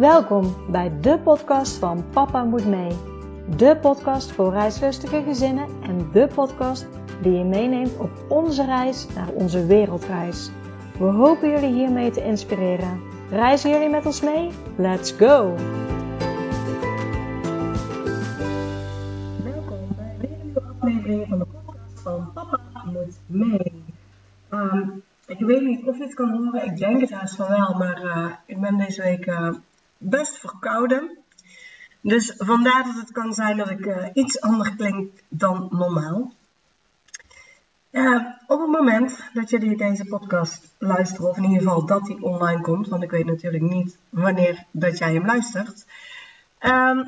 Welkom bij de podcast van Papa Moet Mee. De podcast voor reislustige gezinnen en de podcast die je meeneemt op onze reis naar onze wereldreis. We hopen jullie hiermee te inspireren. Reizen jullie met ons mee? Let's go! Welkom bij een nieuwe aflevering van de podcast van Papa Moet Mee. Ehm, ik weet niet of je het kan horen, ik denk het haast van wel, maar eh, ik ben deze week eh, best verkouden. Dus vandaar dat het kan zijn dat ik eh, iets anders klink dan normaal. op het moment dat jullie deze podcast luisteren, of in ieder geval dat die online komt, want ik weet natuurlijk niet wanneer dat jij hem luistert, ehm,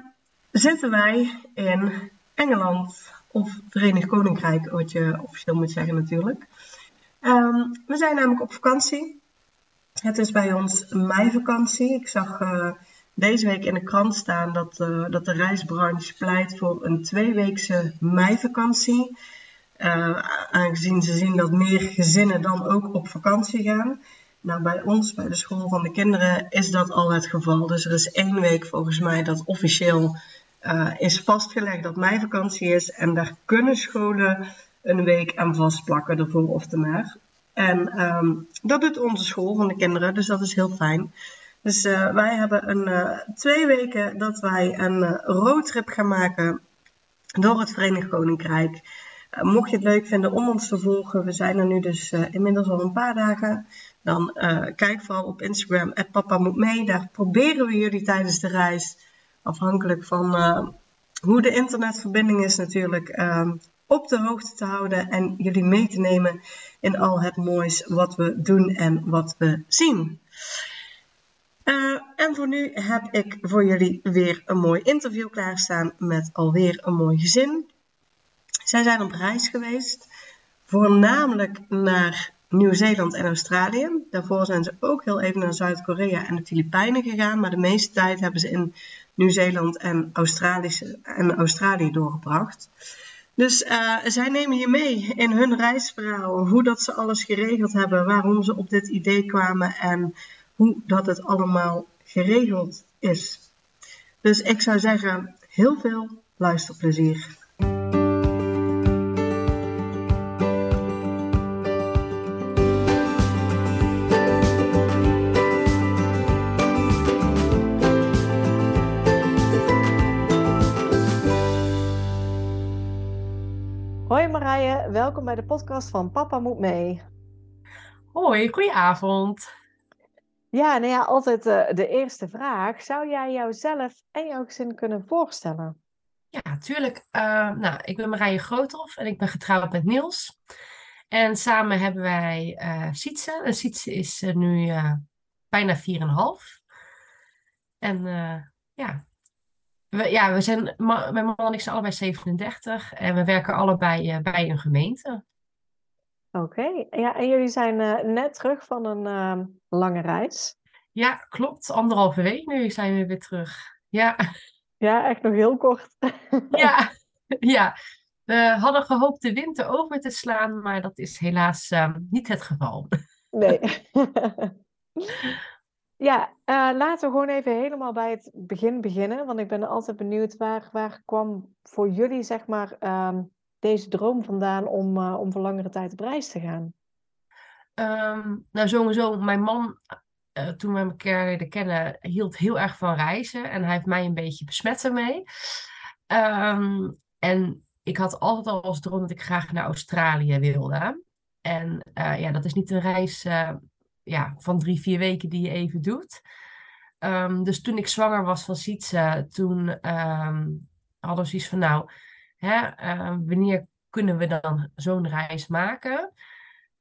zitten wij in Engeland of Verenigd Koninkrijk, wat je officieel moet zeggen natuurlijk. Ehm, we zijn namelijk op vakantie. Het is bij ons meivakantie. Ik zag uh, deze week in de krant staan dat, uh, dat de reisbranche pleit voor een tweeweekse meivakantie. Uh, aangezien ze zien dat meer gezinnen dan ook op vakantie gaan. Nou, bij ons, bij de school van de kinderen, is dat al het geval. Dus er is één week volgens mij dat officieel is vastgelegd dat meivakantie is. En daar kunnen scholen een week aan vastplakken ervoor of ernaar. En um, dat doet onze school van de kinderen, dus dat is heel fijn. Dus uh, wij hebben een, uh, twee weken dat wij een uh, roadtrip gaan maken door het Verenigd Koninkrijk. mocht je het leuk vinden om ons te volgen, we zijn er nu dus inmiddels al een paar dagen. Dan kijk vooral op Instagram, papa moet mee. Daar proberen we jullie tijdens de reis, afhankelijk van hoe de internetverbinding is natuurlijk, ehm, op de hoogte te houden en jullie mee te nemen in al het moois wat we doen en wat we zien. Uh, en voor nu heb ik voor jullie weer een mooi interview klaarstaan met alweer een mooi gezin. Zij zijn op reis geweest, voornamelijk naar Nieuw-Zeeland en Australië. Daarvoor zijn ze ook heel even naar Zuid-Korea en de Filipijnen gegaan, maar de meeste tijd hebben ze in Nieuw-Zeeland en, en Australië doorgebracht. Dus uh, zij nemen je mee in hun reisverhaal, hoe dat ze alles geregeld hebben, waarom ze op dit idee kwamen en hoe dat het allemaal geregeld is. Dus ik zou zeggen, heel veel luisterplezier. Hoi Marije, welkom bij de podcast van Papa Moet Mee. Hoi, goedenavond. Ja, nou ja, altijd uh, de eerste vraag. Zou jij jouzelf en jouw gezin kunnen voorstellen? Ja, tuurlijk. Uh, nou, ik ben Marije Groothoff en ik ben getrouwd met Niels. En samen hebben wij uh. En Sietse is nu bijna 4,5. En ja, we, ja, we zijn, mijn man en ik zijn allebei 37 en we werken allebei bij een gemeente. Oké, okay. ja, en jullie zijn uh, net terug van een uh, lange reis. Ja, klopt. Anderhalve week nu zijn we weer terug. Ja, ja echt nog heel kort. ja, ja, we hadden gehoopt de winter over te slaan, maar dat is helaas ehm, niet het geval. Nee. Ja, uh, laten we gewoon even helemaal bij het begin beginnen. Want ik ben altijd benieuwd waar, waar kwam voor jullie zeg maar, um, deze droom vandaan om, uh, om voor langere tijd op reis te gaan? Um, nou, sowieso, mijn man, uh, toen we elkaar leerden kennen, hield heel erg van reizen. En hij heeft mij een beetje besmet ermee. Um, en ik had altijd al als droom dat ik graag naar Australië wilde. En ja, dat is niet een reis ja, van drie, vier weken die je even doet. Um, dus toen ik zwanger was van Sietse, toen hadden we zoiets van, nou, hè, uh, wanneer kunnen we dan zo'n reis maken?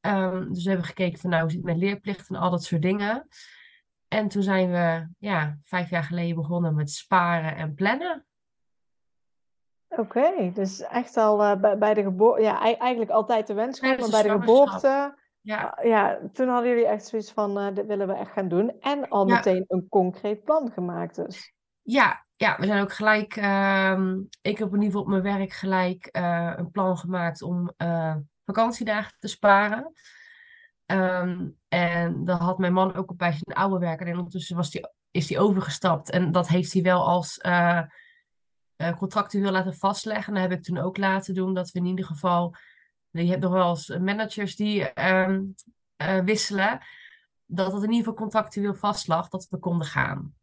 Um, dus we hebben gekeken van, nou, hoe zit het met leerplicht en al dat soort dingen. En toen zijn we, ja, vijf jaar geleden begonnen met sparen en plannen. Oké, okay, dus echt al uh, bij, bij, de geboorte, ja, eigenlijk altijd de wens gehad, maar bij de geboorte ja. Ah, ja, toen hadden jullie echt zoiets van, uh, dit willen we echt gaan doen. En al meteen een concreet plan gemaakt dus. Ja, ja we zijn ook gelijk, uh, ik heb in ieder geval op mijn werk gelijk uh, een plan gemaakt om uh, vakantiedagen te sparen. Um, en dat had mijn man ook bij zijn oude werk. En ondertussen was hij is hij overgestapt. En dat heeft hij wel als uh, contractueel laten vastleggen. Dat heb ik toen ook laten doen. Dat we in ieder geval. Je hebt nog wel eens managers die uh, wisselen. Dat het in ieder geval contractueel vastlag dat we konden gaan.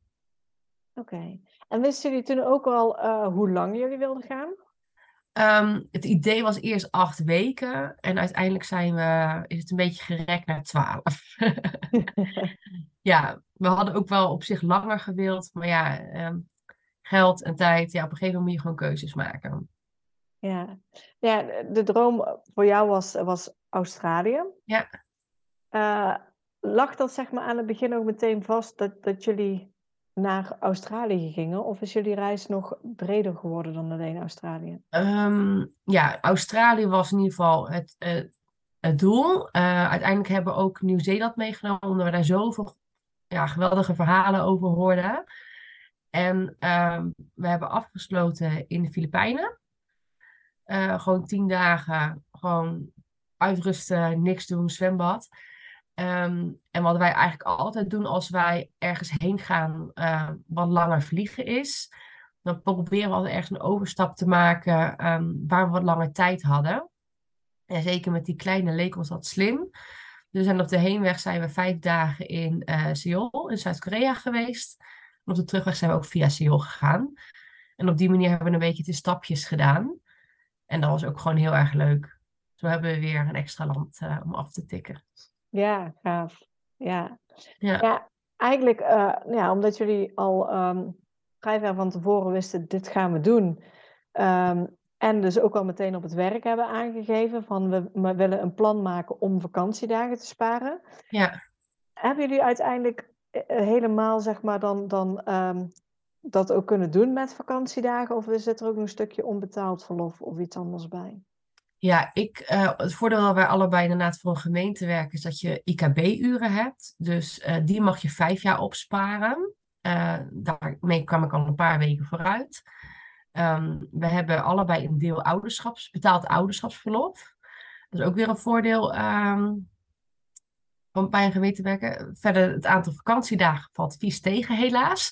Oké. En wisten jullie toen ook al hoe lang jullie wilden gaan? Um, het idee was eerst acht weken en uiteindelijk zijn we, is het een beetje gerekt naar twaalf. ja, we hadden ook wel op zich langer gewild, maar ja, um, geld en tijd, ja, op een gegeven moment moet je gewoon keuzes maken. Ja, ja de droom voor jou was, was Australië. Ja. Uh, lag dat zeg maar aan het begin ook meteen vast dat, dat jullie naar Australië gingen? Of is jullie reis nog breder geworden dan alleen Australië? Um, ja, Australië was in ieder geval het, uh, het doel. Uh, uiteindelijk hebben we ook Nieuw-Zeeland meegenomen, omdat we daar zoveel ja, geweldige verhalen over hoorden. En um, we hebben afgesloten in de Filipijnen. Uh, gewoon tien dagen, gewoon uitrusten, niks doen, zwembad. Um, en wat wij eigenlijk altijd doen als wij ergens heen gaan, uh, wat langer vliegen is, dan proberen we altijd ergens een overstap te maken um, waar we wat langer tijd hadden. En zeker met die kleine leek ons dat slim. Dus en op de heenweg zijn we vijf dagen in uh, Seoul, in Zuid-Korea geweest. En op de terugweg zijn we ook via Seoul gegaan. En op die manier hebben we een beetje de stapjes gedaan. En dat was ook gewoon heel erg leuk. Zo hebben we weer een extra land uh, om af te tikken. Ja, gaaf. Ja, Ja. ja eigenlijk uh, ja, omdat jullie al um, vrij ver van tevoren wisten, dit gaan we doen. Um, en dus ook al meteen op het werk hebben aangegeven van we, we willen een plan maken om vakantiedagen te sparen. Ja. Hebben jullie uiteindelijk uh, helemaal zeg maar dan, dan um, dat ook kunnen doen met vakantiedagen? Of zit er ook een stukje onbetaald verlof of iets anders bij? Ja, ik, uh, het voordeel dat wij allebei inderdaad voor een gemeente werken is dat je IKB-uren hebt. Dus uh, die mag je vijf jaar opsparen. Uh, daarmee kwam ik al een paar weken vooruit. Um, we hebben allebei een deel ouderschaps, betaald ouderschapsverlof. Dat is ook weer een voordeel um, om bij een gemeente te werken. Verder, het aantal vakantiedagen valt vies tegen, helaas.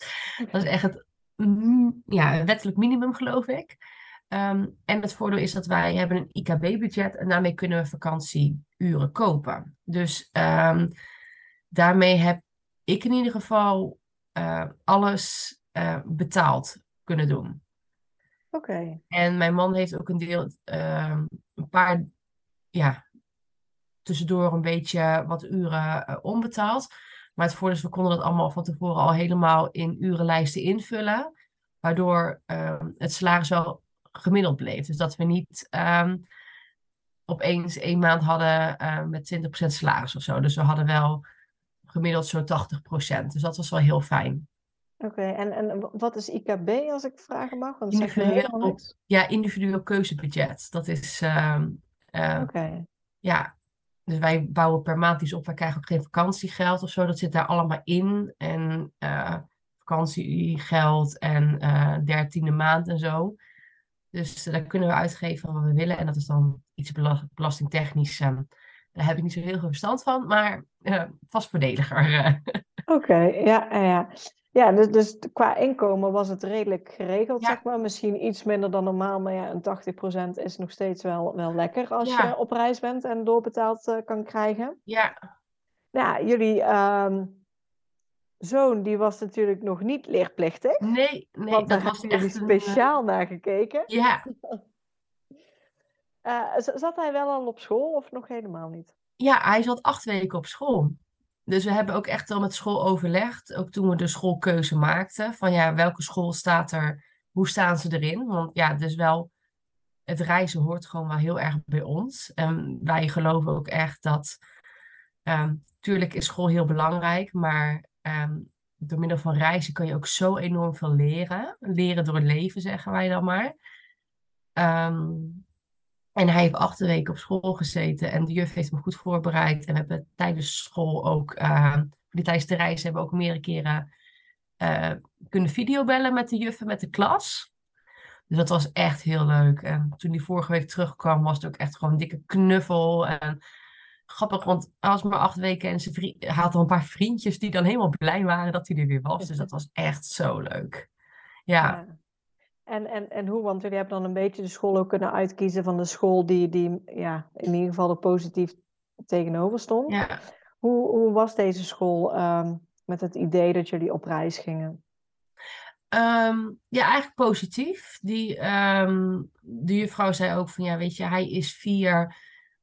Dat is echt het mm, ja, wettelijk minimum, geloof ik. Um, en het voordeel is dat wij hebben een IKB-budget en daarmee kunnen we vakantieuren kopen. Dus um, daarmee heb ik in ieder geval uh, alles uh, betaald kunnen doen. Oké. Okay. En mijn man heeft ook een deel, uh, een paar, ja, tussendoor een beetje wat uren uh, onbetaald. Maar het voordeel is, we konden dat allemaal van tevoren al helemaal in urenlijsten invullen. Waardoor het salaris wel gemiddeld bleef. Dus dat we niet um, opeens één maand hadden uh, met 20% salaris of zo. Dus we hadden wel gemiddeld zo'n 80%. Dus dat was wel heel fijn. Oké, okay, en, en wat is IKB als ik vragen mag? Want individueel, ja, individueel keuzebudget. Dat is. Uh, uh, okay. Ja, dus wij bouwen per maand iets op. Wij krijgen ook geen vakantiegeld of zo. Dat zit daar allemaal in. En uh, vakantiegeld en dertiende maand en zo. Dus daar kunnen we uitgeven wat we willen. En dat is dan iets belastingtechnisch. Um, daar heb ik niet zo heel veel verstand van, maar uh, vast voordeliger. Oké, okay, ja, ja. Ja, dus, dus qua inkomen was het redelijk geregeld, ja. zeg maar. Misschien iets minder dan normaal, maar ja, een 80% is nog steeds wel, wel lekker als ja. je op reis bent en doorbetaald uh, kan krijgen. Ja. Nou, jullie um, zoon, die was natuurlijk nog niet leerplichtig. Nee, nee, want dat daar was hebben echt jullie speciaal een, naar gekeken. Ja. Uh, zat hij wel al op school of nog helemaal niet? Ja, hij zat acht weken op school. Dus we hebben ook echt wel met school overlegd, ook toen we de schoolkeuze maakten, van ja, welke school staat er, hoe staan ze erin? Want ja, dus wel, het reizen hoort gewoon wel heel erg bij ons. En wij geloven ook echt dat, um, tuurlijk is school heel belangrijk, maar um, door middel van reizen kan je ook zo enorm veel leren. Leren door het leven, zeggen wij dan maar. Um, en hij heeft acht weken op school gezeten en de juf heeft me goed voorbereid. En we hebben tijdens school ook, uh, tijdens de reis hebben we ook meerdere keren uh, kunnen videobellen met de juffen, met de klas. Dus dat was echt heel leuk. En toen die vorige week terugkwam, was het ook echt gewoon een dikke knuffel. En grappig, want hij was maar acht weken en ze had al een paar vriendjes die dan helemaal blij waren dat hij er weer was. Dus dat was echt zo leuk. Ja. Ja. En, en, en hoe, want jullie hebben dan een beetje de school ook kunnen uitkiezen van de school die, die ja, in ieder geval er positief tegenover stond. ja. Hoe, hoe was deze school ehm, met het idee dat jullie op reis gingen? Ehm, ja, eigenlijk positief. Die, ehm, de juffrouw zei ook van, ja, weet je, hij is vier.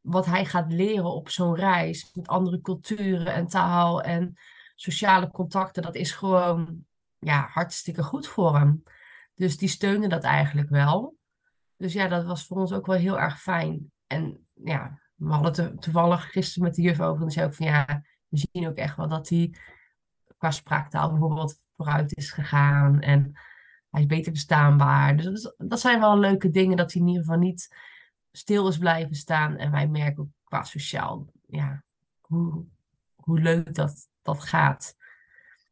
Wat hij gaat leren op zo'n reis met andere culturen en taal en sociale contacten, dat is gewoon, ja, hartstikke goed voor hem. Dus die steunde dat eigenlijk wel. Dus ja, dat was voor ons ook wel heel erg fijn. En ja, we hadden het toevallig gisteren met de juf over en zei ook van, ja, we zien ook echt wel dat hij qua spraaktaal bijvoorbeeld vooruit is gegaan. En hij is beter verstaanbaar. Dus dat, dat zijn wel leuke dingen dat hij in ieder geval niet stil is blijven staan. En wij merken ook qua sociaal, ja, hoe, hoe leuk dat, dat gaat.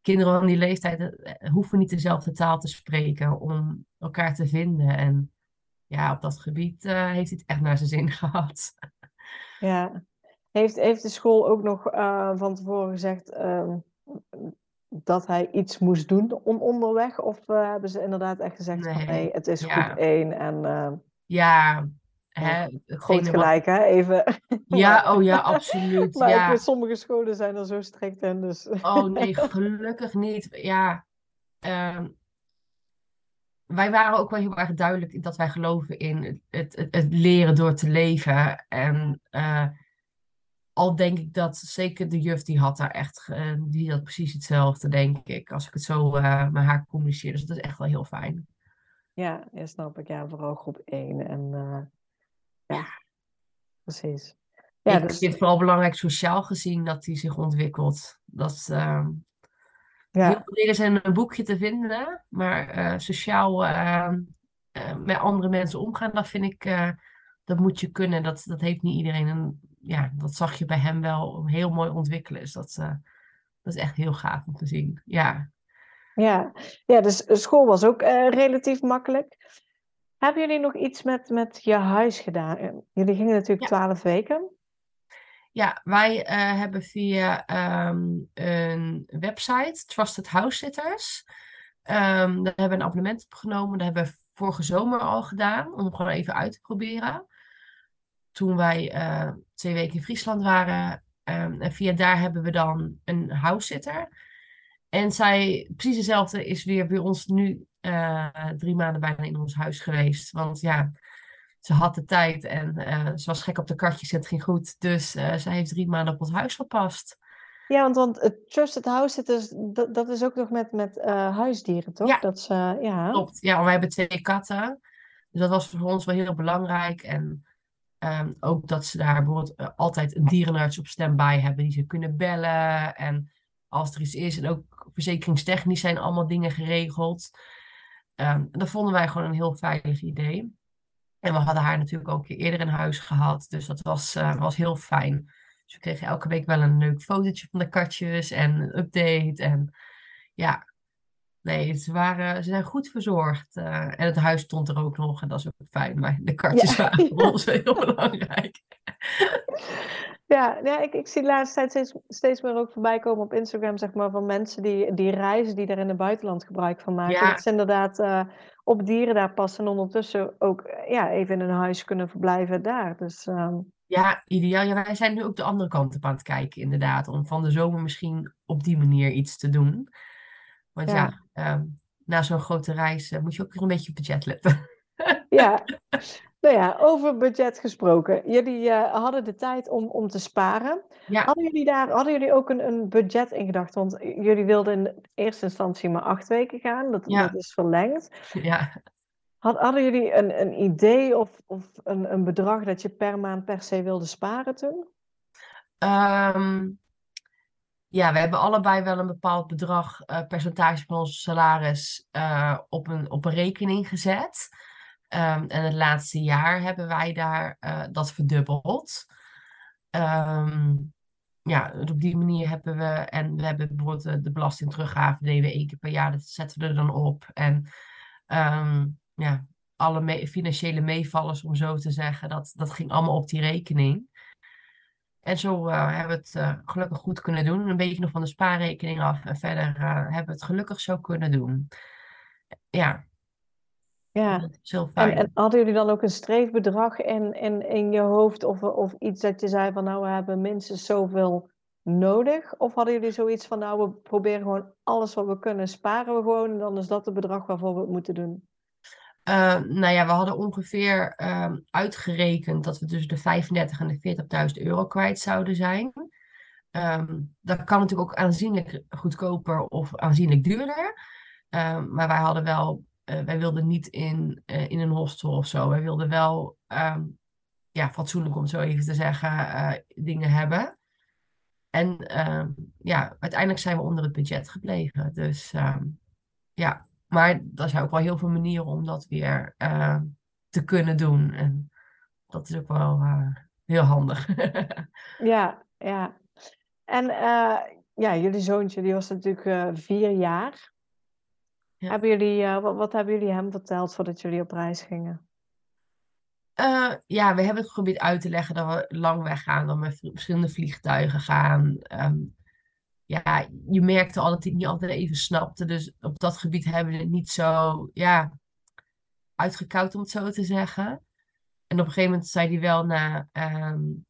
Kinderen van die leeftijd eh, hoeven niet dezelfde taal te spreken om elkaar te vinden. En ja, op dat gebied eh, heeft hij het echt naar zijn zin gehad. Ja. Heeft, heeft de school ook nog eh, van tevoren gezegd ehm, dat hij iets moest doen on onderweg? Of eh, hebben ze inderdaad echt gezegd van Nee, nee, het is ja. groep één en eh Ja, hè, wat- gelijk hè, even. Ja, oh ja, absoluut. Maar ik ja. sommige scholen zijn er zo strikt in, dus... Oh nee, gelukkig niet. Ja, ehm, wij waren ook wel heel erg duidelijk dat wij geloven in het, het, het, het leren door te leven. En eh, al denk ik dat zeker de juf die had daar echt, eh, die had precies hetzelfde, denk ik. Als ik het zo eh, met haar communiceer. Dus dat is echt wel heel fijn. Ja, ja, snap ik. Ja, vooral groep 1. En ja, precies. Ja, ik dus, vind het vooral belangrijk sociaal gezien dat hij zich ontwikkelt. Dat, uh, ja. Heel veel dingen zijn in een boekje te vinden, maar uh, sociaal uh, met andere mensen omgaan, dat vind ik, dat moet je kunnen. Dat, dat heeft niet iedereen. En ja, dat zag je bij hem wel heel mooi ontwikkelen. Dus dat, dat is echt heel gaaf om te zien. Ja. Ja, ja dus school was ook relatief makkelijk. Hebben jullie nog iets met, met je huis gedaan? Jullie gingen natuurlijk twaalf ja. weken. Ja, wij uh, hebben via um, een website, Trusted House Sitters, um, daar hebben we een abonnement opgenomen. Dat hebben we vorige zomer al gedaan, om gewoon even uit te proberen. Toen wij uh, twee weken in Friesland waren. Um, en via daar hebben we dan een house sitter. En zij, precies dezelfde, is weer bij ons nu uh, drie maanden bijna in ons huis geweest. Want ja, ze had de tijd en uh, ze was gek op de katjes en het ging goed. Dus uh, zij heeft drie maanden op ons huis gepast. Ja, want, want het Trusted House Sitters, dat, dat is ook nog met, met huisdieren, toch? Ja, dat ze, ja. klopt. Ja, wij hebben twee katten. Dus dat was voor ons wel heel belangrijk. En um, ook dat ze daar bijvoorbeeld altijd een dierenarts op standby hebben die ze kunnen bellen. En als er iets is. En ook verzekeringstechnisch zijn allemaal dingen geregeld. Um, dat vonden wij gewoon een heel veilig idee. En we hadden haar natuurlijk ook eerder in huis gehad. Dus dat was, uh, was heel fijn. Dus we kregen elke week wel een leuk fotootje van de katjes. En een update. En ja, nee, ze, waren, ze zijn goed verzorgd. Uh, en het huis stond er ook nog. En dat is ook fijn. Maar de katjes ja. waren voor ons heel belangrijk. Ja, ja ik, ik zie de laatste tijd steeds, steeds meer ook voorbij komen op Instagram, zeg maar, van mensen die, die reizen, die daar in het buitenland gebruik van maken. Ja. Dat ze inderdaad uh, op dieren daar passen en ondertussen ook ja, even in een huis kunnen verblijven daar. Dus, um... Ja, ideaal. Ja, wij zijn nu ook de andere kant op aan het kijken, inderdaad. Om van de zomer misschien op die manier iets te doen. Want ja, ja um, na zo'n grote reis uh, moet je ook weer een beetje op budget letten. ja. Nou ja, over budget gesproken. Jullie uh, hadden de tijd om, om te sparen. Ja. Hadden jullie daar hadden jullie ook een, een budget in gedacht? Want jullie wilden in eerste instantie maar acht weken gaan. Dat, Ja. dat is verlengd. Ja. Had, hadden jullie een, een idee of, of een, een bedrag dat je per maand per se wilde sparen toen? Um, ja, we hebben allebei wel een bepaald bedrag, uh, percentage van ons salaris, uh, op, een, op een rekening gezet. Um, en het laatste jaar hebben wij daar uh, dat verdubbeld. Um, ja, op die manier hebben we, en we hebben bijvoorbeeld de, de belastingteruggave, deden we één keer per jaar, dat zetten we er dan op. En um, ja, alle financiële meevallers, om zo te zeggen, dat, dat ging allemaal op die rekening. En zo uh, hebben we het uh, gelukkig goed kunnen doen. Een beetje nog van de spaarrekening af. En verder hebben we het gelukkig zo kunnen doen. Ja. Ja. Dat is heel fijn. En, en, hadden jullie dan ook een streefbedrag in, in, in je hoofd? Of, of iets dat je zei van nou, we hebben minstens zoveel nodig? Of hadden jullie zoiets van nou, we proberen gewoon alles wat we kunnen, sparen we gewoon. En dan is dat het bedrag waarvoor we het moeten doen? Uh, nou ja, we hadden ongeveer uh, uitgerekend dat we tussen de 35 en de 40.000 euro kwijt zouden zijn. Um, dat kan natuurlijk ook aanzienlijk goedkoper of aanzienlijk duurder. Um, maar wij hadden wel, wij wilden niet in, uh, in een hostel of zo. Wij wilden wel, um, ja, fatsoenlijk om het zo even te zeggen, uh, dingen hebben. En ja, uiteindelijk zijn we onder het budget gebleven. Dus ja, maar er zijn ook wel heel veel manieren om dat weer te kunnen doen. En dat is ook wel heel handig. ja, ja. En ja, jullie zoontje die was natuurlijk vier jaar. Ja. Hebben jullie, wat, wat, hebben jullie hem verteld voordat jullie op reis gingen? ja, we hebben het geprobeerd uit te leggen dat we lang weggaan, dat we met verschillende vliegtuigen gaan. Um, ja, je merkte al dat hij niet altijd even snapte. Dus op dat gebied hebben we het niet zo, ja, uitgekoud om het zo te zeggen. En op een gegeven moment zei hij wel na, um,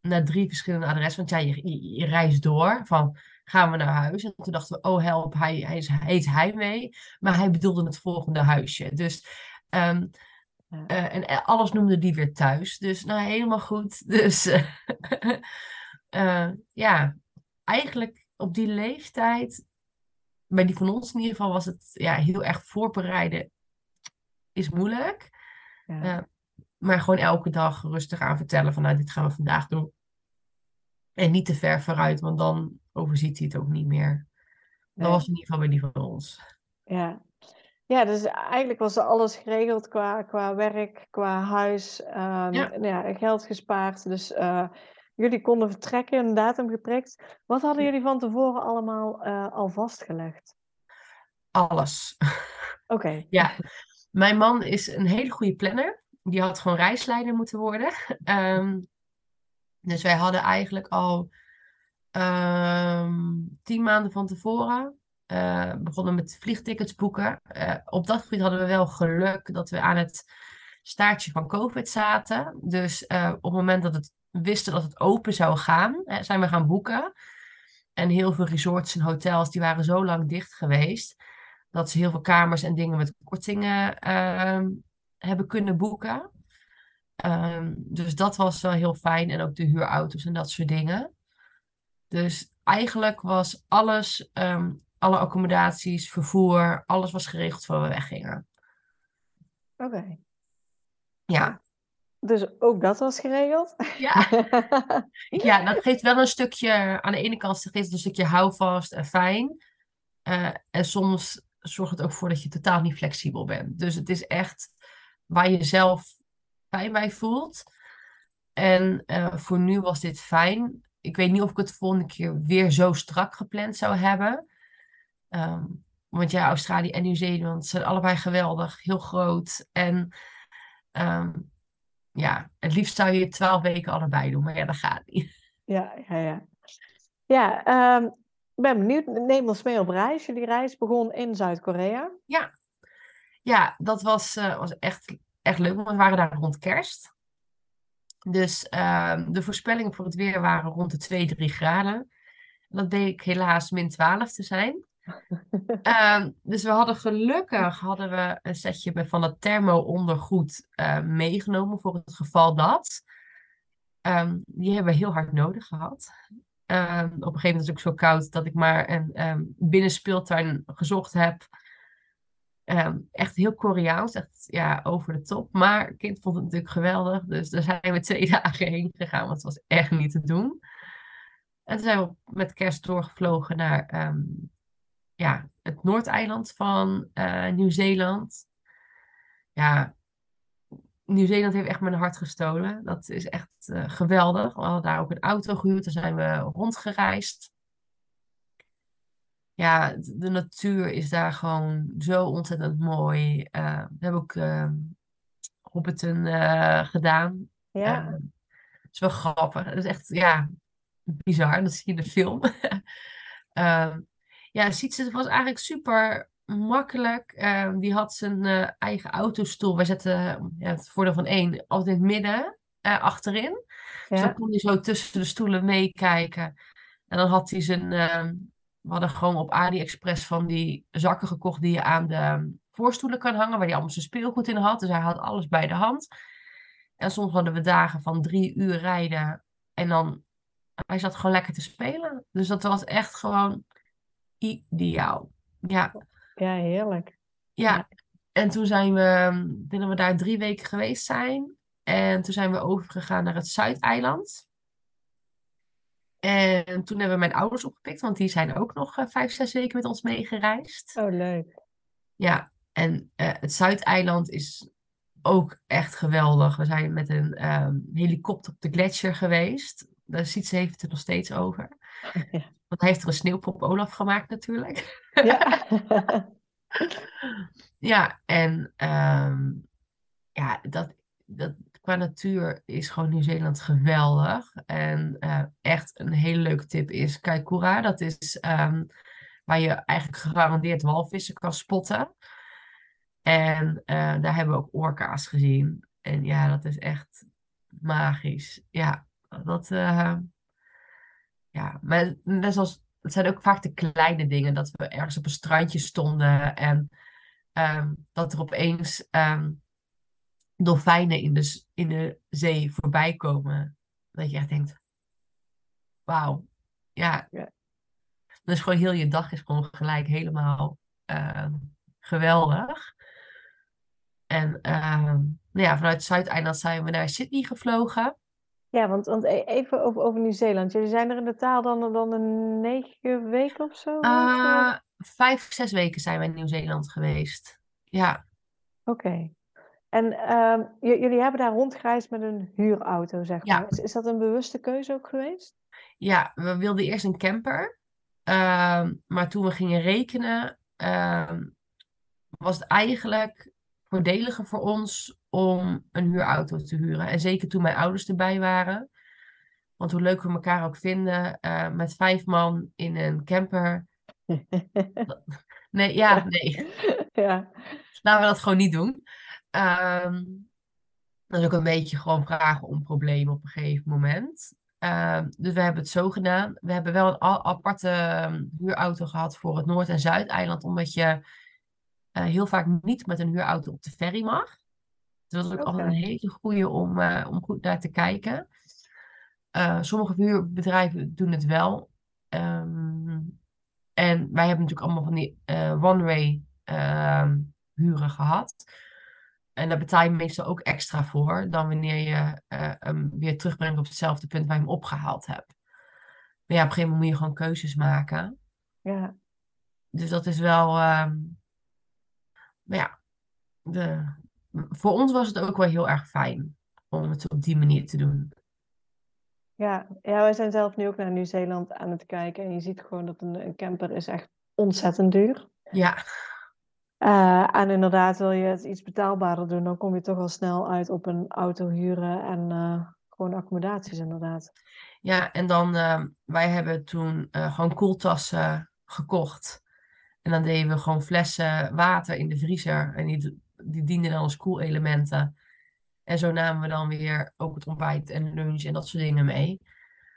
na drie verschillende adressen, want ja, je, je, reist door van gaan we naar huis. En toen dachten we, oh help, hij, hij is, heet hij mee. Maar hij bedoelde het volgende huisje. Dus, um, ja. uh, en alles noemde die weer thuis. Dus nou, helemaal goed. Dus uh, ja, eigenlijk op die leeftijd, bij die van ons in ieder geval, was het ja, heel erg voorbereiden. Is moeilijk. Ja. Uh, maar gewoon elke dag rustig aan vertellen van nou, dit gaan we vandaag doen. En niet te ver vooruit, want dan overziet hij het ook niet meer. Dat nee. was in ieder geval bij die van ons. Ja. Ja, dus eigenlijk was alles geregeld qua, qua werk, qua huis, um, ja. Ja, geld gespaard. Dus uh, Jullie konden vertrekken, een datum geprikt. Wat hadden jullie van tevoren allemaal uh, al vastgelegd? Alles. Oké. Okay. Ja, mijn man is een hele goede planner. Die had gewoon reisleider moeten worden. Um, dus wij hadden eigenlijk al tien maanden van tevoren uh, begonnen met vliegtickets boeken. Uh, op dat gebied hadden we wel geluk dat we aan het staartje van COVID zaten. Dus uh, op het moment dat het wisten dat het open zou gaan, hè, zijn we gaan boeken. En heel veel resorts en hotels die waren zo lang dicht geweest, dat ze heel veel kamers en dingen met kortingen uh, hebben kunnen boeken. Um, dus dat was wel heel fijn. En ook de huurauto's en dat soort dingen. Dus eigenlijk was alles, um, alle accommodaties, vervoer, alles was geregeld voor we weggingen. Oké. Okay. Ja. Dus ook dat was geregeld? Ja. ja, dat geeft wel een stukje, aan de ene kant geeft het een stukje houvast en fijn. Uh, en soms zorgt het ook voor dat je totaal niet flexibel bent. Dus het is echt waar je zelf fijn bij voelt. En uh, voor nu was dit fijn. Ik weet niet of ik het de volgende keer weer zo strak gepland zou hebben. Um, want ja, Australië en Nieuw-Zeeland zijn allebei geweldig, heel groot. En um, ja, het liefst zou je twaalf weken allebei doen, maar ja, dat gaat niet. Ja, ja, ja. Ja, um, ik ben benieuwd. Neem ons mee op reis. Jullie reis begon in Zuid-Korea. Ja. ja, dat was, uh, was echt, echt leuk, want we waren daar rond kerst. Dus uh, de voorspellingen voor het weer waren rond de 2, 3 graden. Dat deed ik helaas min 12 te zijn um, dus we hadden gelukkig hadden we een setje van het thermo-ondergoed uh, meegenomen voor het geval dat. Um, die hebben we heel hard nodig gehad. Um, op een gegeven moment was het ook zo koud dat ik maar een um, binnenspeeltuin gezocht heb. Echt heel Koreaans, echt ja, over de top. Maar het kind vond het natuurlijk geweldig. Dus daar zijn we twee dagen heen gegaan, want het was echt niet te doen. En toen zijn we met kerst doorgevlogen naar ja, het Noordeiland van uh, Nieuw-Zeeland. Ja, Nieuw-Zeeland heeft echt mijn hart gestolen. Dat is echt uh, geweldig. We hadden daar ook een auto gehuurd. Daar zijn we rondgereisd. Ja, de natuur is daar gewoon zo ontzettend mooi. Uh, we hebben ook Hobbiton gedaan. Ja. Dat is wel grappig. Dat is echt, ja, bizar. Dat zie je in de film. Ehm, ja, Sietse was eigenlijk super makkelijk. Ehm, die had zijn eigen autostoel. Wij zetten ja, het voordeel van één altijd in het midden, achterin. Dus dan kon hij zo tussen de stoelen meekijken. En dan had hij zijn... we hadden gewoon op AliExpress van die zakken gekocht die je aan de voorstoelen kan hangen, waar hij allemaal zijn speelgoed in had. Dus hij had alles bij de hand. En soms hadden we dagen van drie uur rijden. En dan, hij zat gewoon lekker te spelen. Dus dat was echt gewoon ideaal. Ja, Ja, heerlijk. ja. En toen zijn we, ik denk dat we daar drie weken geweest zijn. En toen zijn we overgegaan naar het Zuideiland. En toen hebben we mijn ouders opgepikt, want die zijn ook nog eh, vijf, zes weken met ons meegereisd. Oh, leuk. Ja, en eh, het Zuideiland is ook echt geweldig. We zijn met een ehm, helikopter op de gletsjer geweest. Daar ziet ze heeft het nog steeds over. Ja. Want hij heeft er een sneeuwpop Olaf gemaakt natuurlijk. Ja. Ja, en ehm, ja, dat, dat, qua natuur is gewoon Nieuw-Zeeland geweldig. En eh, echt een hele leuke tip is Kaikoura. Dat is ehm, waar je eigenlijk gegarandeerd walvissen kan spotten. En eh, daar hebben we ook orka's gezien. En ja, dat is echt magisch. Ja, dat... eh, ja, maar net zoals... Het zijn ook vaak de kleine dingen. Dat we ergens op een strandje stonden en ehm, dat er opeens ehm, dolfijnen in de, in de zee voorbij komen. Dat je echt denkt, wauw, ja. Ja. Dus gewoon heel je dag is gewoon gelijk helemaal ehm, geweldig. En ehm, nou ja, vanuit Zuideiland zijn we naar Sydney gevlogen. Ja, want, want e- even over, over Nieuw-Zeeland. Jullie zijn er in totaal dan, dan een negen weken of zo? Eh, vijf, zes weken zijn we in Nieuw-Zeeland geweest. Ja, Oké. En ehm, jullie hebben daar rondgereisd met een huurauto, zeg Ja. maar. Is, is dat een bewuste keuze ook geweest? ja, we wilden eerst een camper. Ehm, maar toen we gingen rekenen, ehm, was het eigenlijk voordeliger voor ons om een huurauto te huren. En zeker toen mijn ouders erbij waren. Want hoe leuk we elkaar ook vinden, eh, met vijf man in een camper. Nee, ja, nee. Ja, Laten we dat gewoon niet doen. Ehm, dat is ook een beetje gewoon vragen om problemen op een gegeven moment. Ehm, dus we hebben het zo gedaan. We hebben wel een aparte ehm, huurauto gehad voor het Noord- en Zuideiland, omdat je eh, heel vaak niet met een huurauto op de ferry mag. Dus dat is ook altijd een hele goede om, eh, om goed naar te kijken. Eh, sommige huurbedrijven doen het wel. Ehm, en wij hebben natuurlijk allemaal van die one-way huren gehad. En daar betaal je meestal ook extra voor dan wanneer je eh, hem weer terugbrengt op hetzelfde punt waar je hem opgehaald hebt. Maar ja, op een gegeven moment moet je gewoon keuzes maken. ja. Dus dat is wel, ehm, maar ja, de, voor ons was het ook wel heel erg fijn om het op die manier te doen. Ja, ja, wij zijn zelf nu ook naar Nieuw-Zeeland aan het kijken. En je ziet gewoon dat een, een camper is echt ontzettend duur. Ja, Eh, en inderdaad, wil je het iets betaalbaarder doen, dan kom je toch al snel uit op een auto huren en eh, gewoon accommodaties inderdaad. ja en dan, ehm, wij hebben toen eh, gewoon koeltassen gekocht. En dan deden we gewoon flessen water in de vriezer. En die, die dienden dan als koelelementen. En zo namen we dan weer ook het ontbijt en lunch en dat soort dingen mee.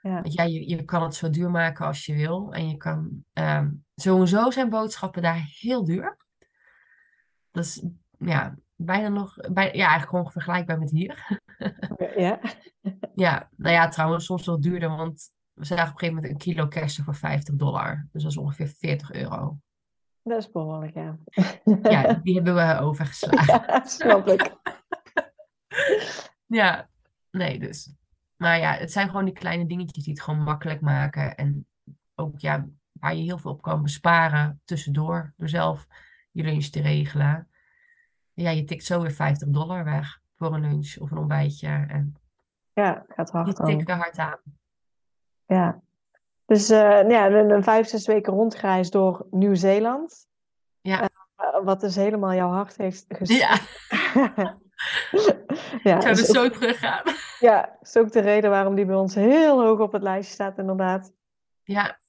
Ja, Want ja, je, je kan het zo duur maken als je wil. En je kan, ehm, sowieso zijn boodschappen daar heel duur. Dat is, ja, bijna nog, bij, ja, eigenlijk gewoon vergelijkbaar met hier. Ja. Ja, nou ja, trouwens soms wel duurder, want we zagen op een gegeven moment een kilo kersen voor 50 dollar. Dus dat is ongeveer 40 euro. dat is behoorlijk, ja. Ja, die hebben we overgeslagen. Ja, snap ik. Ja, nee, dus. Maar ja, het zijn gewoon die kleine dingetjes die het gewoon makkelijk maken. En ook ja, waar je heel veel op kan besparen tussendoor. Door zelf je lunch te regelen. Ja, je tikt zo weer 50 dollar weg voor een lunch of een ontbijtje. En Ja, gaat je hard tikt dan. er hard aan. Ja. Dus eh, ja, een, vijf, zes weken rondgereisd door Nieuw-Zeeland. Ja. Eh, wat dus helemaal jouw hart heeft gestoken. Ja, ja, Ik zou dus ook- zo teruggaan. ja, is ook de reden waarom die bij ons heel hoog op het lijstje staat, inderdaad. Ja,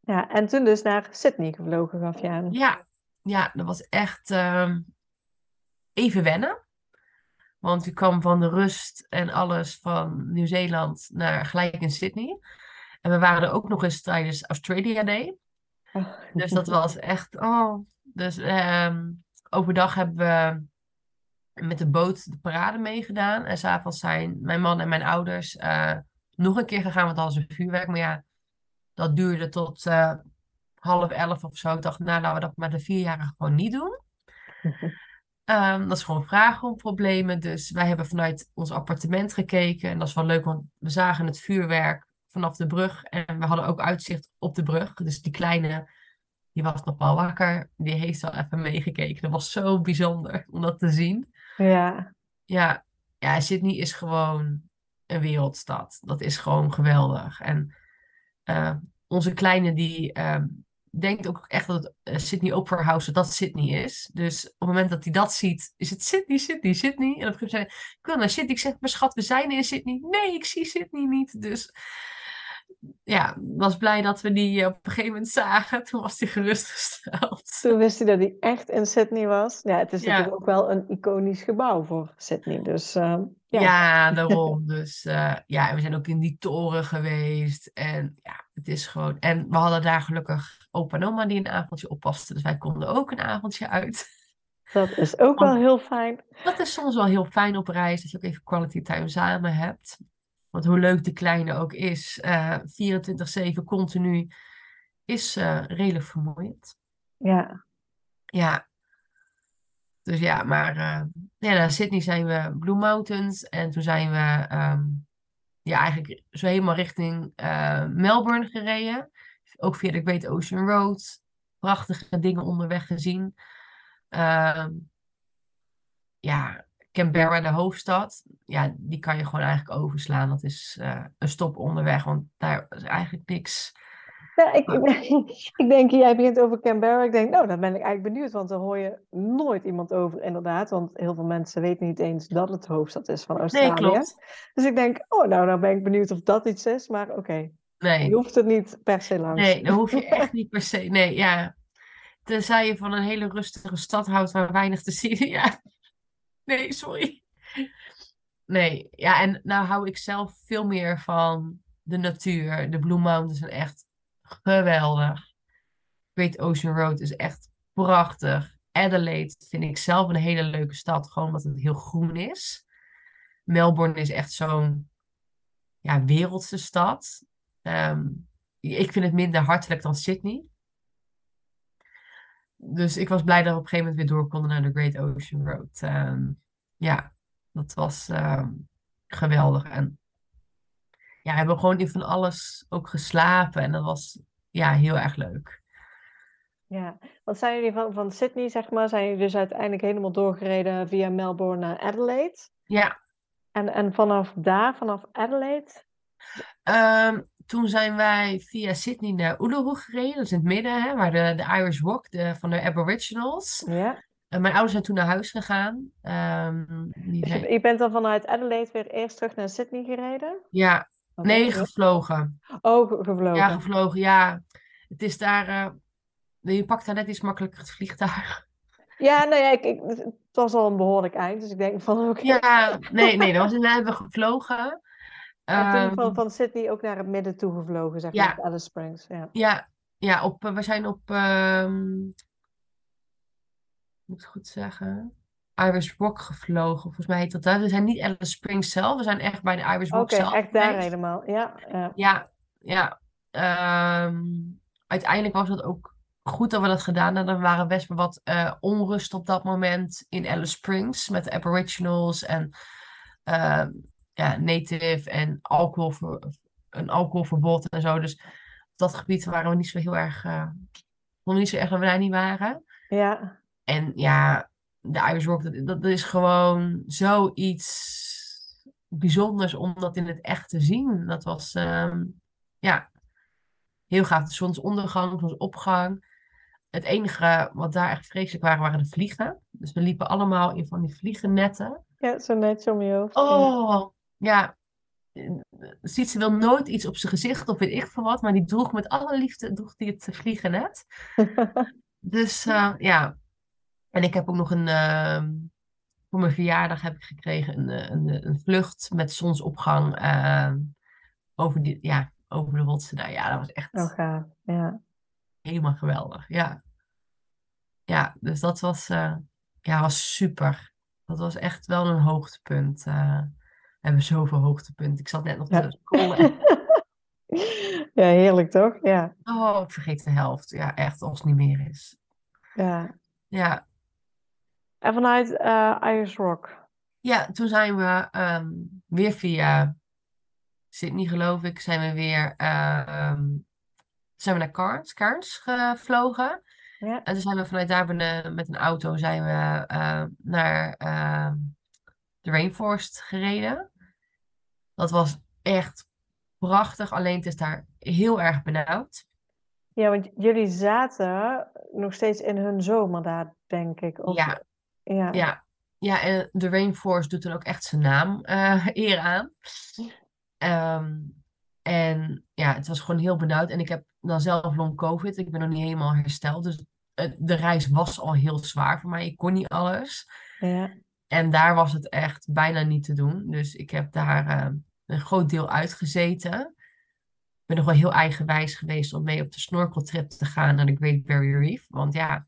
Ja, en toen dus naar Sydney gevlogen, gaf je aan. ja, ja, dat was echt ehm, even wennen. Want ik kwam van de rust en alles van Nieuw-Zeeland naar gelijk in Sydney. En we waren er ook nog eens tijdens Australia Day. Oh. Dus dat was echt, oh. Dus ehm, overdag hebben we met de boot de parade meegedaan. En s'avonds zijn mijn man en mijn ouders eh, nog een keer gegaan, want dat was een vuurwerk. Maar ja, dat duurde tot eh, half elf of zo. Ik dacht, nou, laten we dat met de vierjarigen gewoon niet doen. Ehm, dat is gewoon vragen om problemen. Dus wij hebben vanuit ons appartement gekeken. En dat is wel leuk, want we zagen het vuurwerk vanaf de brug. En we hadden ook uitzicht op de brug. Dus die kleine, die was nog wel wakker. Die heeft al even meegekeken. Dat was zo bijzonder om dat te zien. Ja, Ja, ja, Sydney is gewoon een wereldstad. Dat is gewoon geweldig. En eh, onze kleine die ehm, denkt ook echt dat eh, Sydney Opera House dat Sydney is. Dus op het moment dat hij dat ziet, is het Sydney, Sydney, Sydney. En op een gegeven moment zei hij, ik wil naar Sydney. Ik zeg, maar schat, we zijn in Sydney. Nee, ik zie Sydney niet. Dus ja, was blij dat we die eh, op een gegeven moment zagen. Toen was hij gerustgesteld. toen wist hij dat hij echt in Sydney was. Ja, het is Ja. natuurlijk ook wel een iconisch gebouw voor Sydney. Dus ehm, ja. Ja, daarom. Dus eh, ja, we zijn ook in die toren geweest. En ja, het is gewoon. En we hadden daar gelukkig opa en oma die een avondje oppasten. Dus wij konden ook een avondje uit. dat is ook wel heel fijn. Dat is soms wel heel fijn op reis, dat je ook even quality time samen hebt. Want hoe leuk de kleine ook is, eh 24-7 continu, is redelijk vermoeiend. Ja, Ja. Dus ja, maar eh ja, naar Sydney zijn we Blue Mountains en toen zijn we ehm, ja, eigenlijk zo helemaal richting eh, Melbourne gereden. Ook via de Great Ocean Road. Prachtige dingen onderweg gezien. Ehm, ja, Canberra, de hoofdstad. Ja, die kan je gewoon eigenlijk overslaan. Dat is eh, een stop onderweg, want daar is eigenlijk niks. Ja, ik, ik denk, jij begint over Canberra. Ik denk, nou, dan ben ik eigenlijk benieuwd, want daar hoor je nooit iemand over, inderdaad. Want heel veel mensen weten niet eens dat het hoofdstad is van Australië. Nee, klopt. Dus ik denk, oh, nou, dan ben ik benieuwd of dat iets is. Maar oké, Nee. je hoeft er niet per se langs. Nee, dan hoef je echt niet per se. Nee, ja. Tenzij je van een hele rustige stad houdt waar weinig te zien. Ja. Nee, sorry. Nee, ja, en nou hou ik zelf veel meer van de natuur. De Blue Mountains zijn echt geweldig. Great Ocean Road is echt prachtig. Adelaide vind ik zelf een hele leuke stad, gewoon omdat het heel groen is. Melbourne is echt zo'n ja, wereldse stad. Ehm, ik vind het minder hartelijk dan Sydney. Dus ik was blij dat we op een gegeven moment weer door konden naar de Great Ocean Road. Ehm, ja, dat was ehm, geweldig. En ja, we hebben gewoon in van alles ook geslapen. En dat was ja, heel erg leuk. Ja, wat zijn jullie van, van Sydney, zeg maar, zijn jullie dus uiteindelijk helemaal doorgereden via Melbourne naar Adelaide? Ja, En, en vanaf daar, vanaf Adelaide, toen zijn wij via Sydney naar Uluru gereden. Dat is in het midden, hè, waar de, de Irish Walk de, van de Aboriginals. ja. En mijn ouders zijn toen naar huis gegaan. Ehm, die Dus je, je bent dan vanuit Adelaide weer eerst terug naar Sydney gereden? ja, nee, gevlogen. Oh, ge- gevlogen. Ja, gevlogen, ja. Het is daar... eh, je pakt daar net iets makkelijker het vliegtuig. Ja, nou ja, ik, ik, het was al een behoorlijk eind, dus ik denk van oké. Ja, nee, nee, dat was hebben we gevlogen. Ehm, van, van Sydney ook naar het midden toe gevlogen, zeg Ja. maar, Alice Springs. Ja. Ja, ja op, eh, we zijn op, ehm moet ik het goed zeggen, Irish Rock gevlogen. Volgens mij heet dat daar. We zijn niet Alice Springs zelf, we zijn echt bij de Irish Rock Oké, zelf echt daar geweest. helemaal. Ja, ja. Ja, ja. Ehm, uiteindelijk was het ook goed dat we dat gedaan hadden. Er waren best wel wat eh, onrust op dat moment in Alice Springs met de Aboriginals en ja, Native en alcohol een alcoholverbod en zo. Dus op dat gebied waren we niet zo heel erg, vonden we niet zo erg dat we daar niet waren. ja. En ja, de Irish Rock, dat, dat is gewoon zoiets bijzonders om dat in het echt te zien. Dat was, ehm, ja, heel gaaf. De zonsondergang, zonsopgang. het enige wat daar echt vreselijk waren, waren de vliegen. Dus we liepen allemaal in van die vliegennetten. Ja, zo netjes om je hoofd. Oh, ja. Ziet ze wil nooit iets op zijn gezicht of weet ik veel wat, maar die droeg met alle liefde droeg die het vliegennet. Dus eh, ja, en ik heb ook nog een, ehm, voor mijn verjaardag heb ik gekregen een, eh, een, een vlucht met zonsopgang ehm, over, die, ja, over de rotsen daar. Ja, dat was echt Oh, gaaf. Ja. helemaal geweldig. Ja, ja dus dat was, eh, ja, was super. Dat was echt wel een hoogtepunt. We hebben zoveel hoogtepunten. Ik zat net nog Ja. te scrollen. ja, heerlijk toch? Ja. Oh, ik vergeet de helft. Ja, echt, als het niet meer is. ja. Ja, En vanuit eh Irish Rock. Ja, toen zijn we ehm, weer via Sydney, geloof ik, zijn we weer ehm, zijn we naar Cairns, Cairns gevlogen. Ja. En toen zijn we vanuit daar met een auto zijn we eh, naar ehm, de Rainforest gereden. Dat was echt prachtig, alleen het is daar heel erg benauwd. Ja, want jullie zaten nog steeds in hun zomer daar, denk ik. Of, Ja, ja. Ja, ja, en de Rainforest doet dan ook echt zijn naam eh, eer aan. Ehm, en ja, het was gewoon heel benauwd. En ik heb dan zelf long COVID. Ik ben nog niet helemaal hersteld. Dus de reis was al heel zwaar voor mij. Ik kon niet alles. Ja. En daar was het echt bijna niet te doen. Dus ik heb daar eh, een groot deel uitgezeten. Ik ben nog wel heel eigenwijs geweest om mee op de snorkeltrip te gaan naar de Great Barrier Reef. Want ja...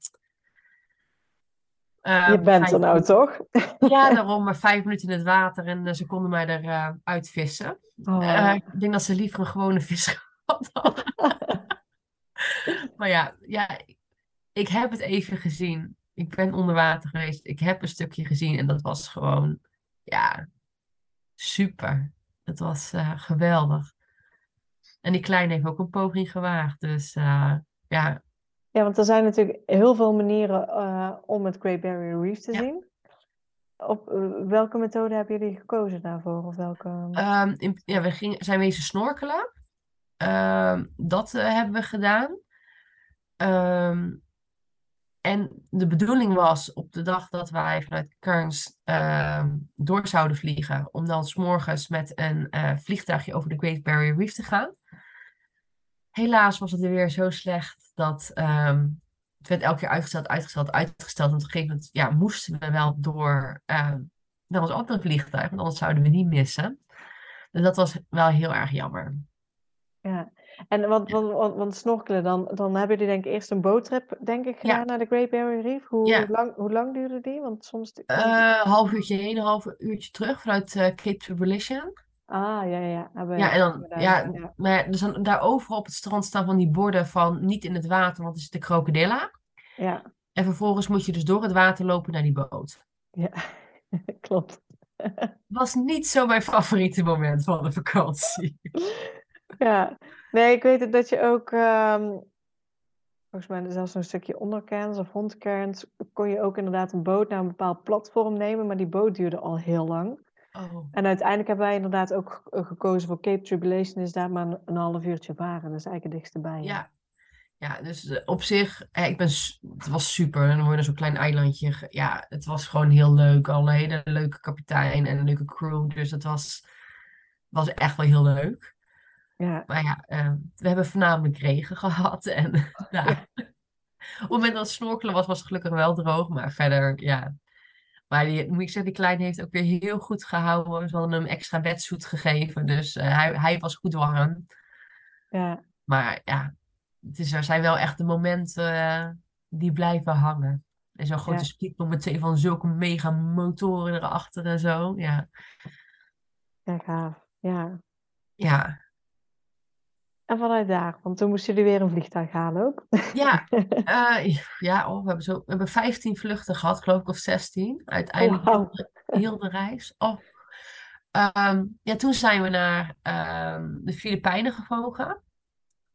eh, Je bent er nou toch? ja, daarom maar vijf minuten in het water en eh, ze konden mij eruit uitvissen. Oh. Ik denk dat ze liever een gewone vis gehad hadden. maar ja, ja, ik heb het even gezien. Ik ben onder water geweest. Ik heb een stukje gezien en dat was gewoon, ja, super. Het was eh, geweldig. En die kleine heeft ook een poging gewaagd. Dus eh, ja, Ja, want er zijn natuurlijk heel veel manieren eh, om het Great Barrier Reef te Ja. zien. Op welke methode hebben jullie gekozen daarvoor? Of welke... Ehm, in- ja, we gingen, zijn wezen snorkelen. Ehm, dat hebben we gedaan. Ehm, en de bedoeling was op de dag dat wij vanuit Cairns ehm, door zouden vliegen, om dan 's morgens met een eh, vliegtuigje over de Great Barrier Reef te gaan. Helaas was het weer zo slecht dat ehm, het werd elke keer uitgesteld, uitgesteld, uitgesteld. En op een gegeven moment ja, moesten we wel door ehm naar ons andere vliegtuig, want anders zouden we die missen. Dus dat was wel heel erg jammer. Ja. En want, want, want, snorkelen, dan, dan hebben jullie denk ik eerst een boottrip denk ik Ja. gedaan naar de Great Barrier Reef. Hoe, Ja. lang, hoe lang duurde die? Want soms... een half uurtje heen, een half uurtje terug vanuit eh, Cape Tribulation. Ah, ja, ja. Hebben, Ja, en dan, ja, ja. maar ja, dus dan, daar overal op het strand staan van die borden van niet in het water, want er zit de krokodilla. Ja, En vervolgens moet je dus door het water lopen naar die boot. ja. klopt. Was niet zo mijn favoriete moment van de vakantie. Ja, nee, ik weet het dat je ook, ehm, volgens mij zelfs een stukje onderkerns of rondkerns, kon je ook inderdaad een boot naar een bepaald platform nemen, maar die boot duurde al heel lang. Oh. En uiteindelijk hebben wij inderdaad ook eh, gekozen voor Cape Tribulation, is daar maar een, een half uurtje varen, dat is eigenlijk het dichtste bij. Ja. Ja, dus eh, op zich, eh, ik ben, het was super. En dan word je zo'n klein eilandje. Ja, het was gewoon heel leuk. Al een hele leuke kapitein en een leuke crew. Dus het was, was echt wel heel leuk. Ja, Maar ja, eh, we hebben voornamelijk regen gehad. En nou, op het moment dat het snorkelen was, was het gelukkig wel droog. Maar verder, ja. Maar die, moet ik zeggen, die kleine heeft ook weer heel goed gehouden. We hadden hem extra wetsuit gegeven. Dus eh, hij, hij was goed warm. ja, Maar ja, het is, er zijn wel echt de momenten eh, die blijven hangen. En zo'n grote Ja. speedboot met twee van zulke mega motoren erachter en zo. Ja, ja, gaaf. Ja. ja. En vanuit daar, want toen moesten jullie weer een vliegtuig halen ook. Ja, eh, ja oh, we, hebben zo, we hebben 15 vluchten gehad, geloof ik, of 16. Uiteindelijk wauw. heel, de, heel de reis. Oh. Ehm, ja, toen zijn we naar ehm, de Filipijnen gevlogen.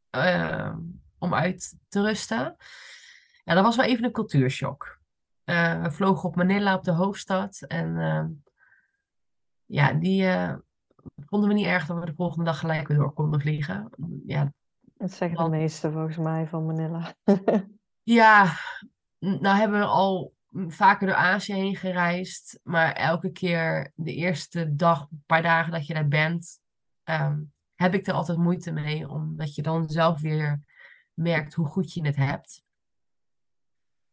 ehm, om uit te rusten. Ja, dat was wel even een cultuurshock. Eh, we vlogen op Manila, op de hoofdstad. En ja, die eh, vonden we niet erg dat we de volgende dag gelijk weer door konden vliegen. Ja, Dat zeggen de meesten volgens mij van Manila. Ja, nou hebben we al vaker door Azië heen gereisd, maar elke keer de eerste dag, een paar dagen dat je daar bent, ehm, heb ik er altijd moeite mee, omdat je dan zelf weer merkt hoe goed je het hebt.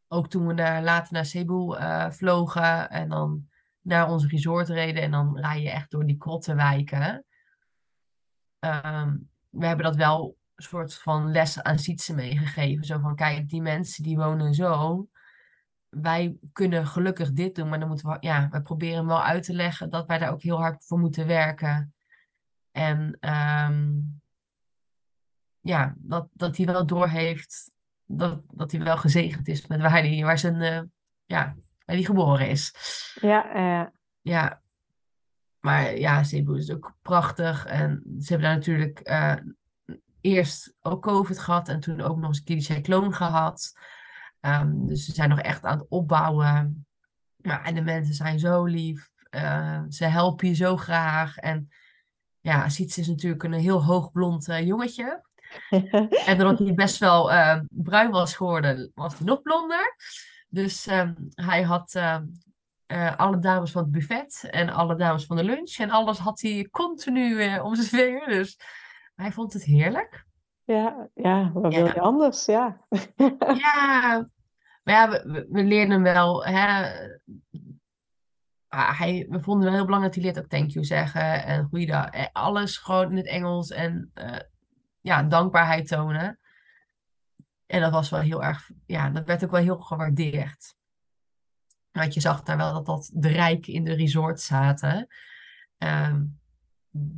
Ook toen we naar, later naar Cebu eh, vlogen en dan naar ons resort reden en dan rij je echt door die krottenwijken. Ehm, we hebben dat wel een soort van les aan Sietse meegegeven. Zo van, kijk, die mensen die wonen zo. Wij kunnen gelukkig dit doen, maar dan moeten we, ja, we proberen wel uit te leggen dat wij daar ook heel hard voor moeten werken. En ehm, ja, dat, dat hij wel doorheeft dat, dat hij wel gezegend is met waar hij, waar zijn, eh, ja, waar hij geboren is. Ja, Ja, maar ja, Cebu is ook prachtig. En ze hebben daar natuurlijk eh, eerst ook COVID gehad en toen ook nog eens een die cycloon gehad. Ehm, dus ze zijn nog echt aan het opbouwen. Ja, en de mensen zijn zo lief. Eh, ze helpen je zo graag. En ja, Siets is natuurlijk een heel hoog blond eh, jongetje. En doordat hij best wel eh, bruin was geworden, was hij nog blonder. Dus ehm, hij had ehm, eh, alle dames van het buffet en alle dames van de lunch. En alles had hij continu eh, om zijn vinger. Dus hij vond het heerlijk. ja, ja, wat wil Ja. je anders? Ja. Ja, maar ja, we, we, leerden hem wel. Hè, ah, hij, we vonden wel heel belangrijk dat hij leert ook thank you zeggen. En goeiedag. eh, Alles gewoon in het Engels. En ja, dankbaarheid tonen. En dat was wel heel erg, ja, dat werd ook wel heel gewaardeerd. Want je zag daar wel dat, dat de rijken in de resort zaten. ehm,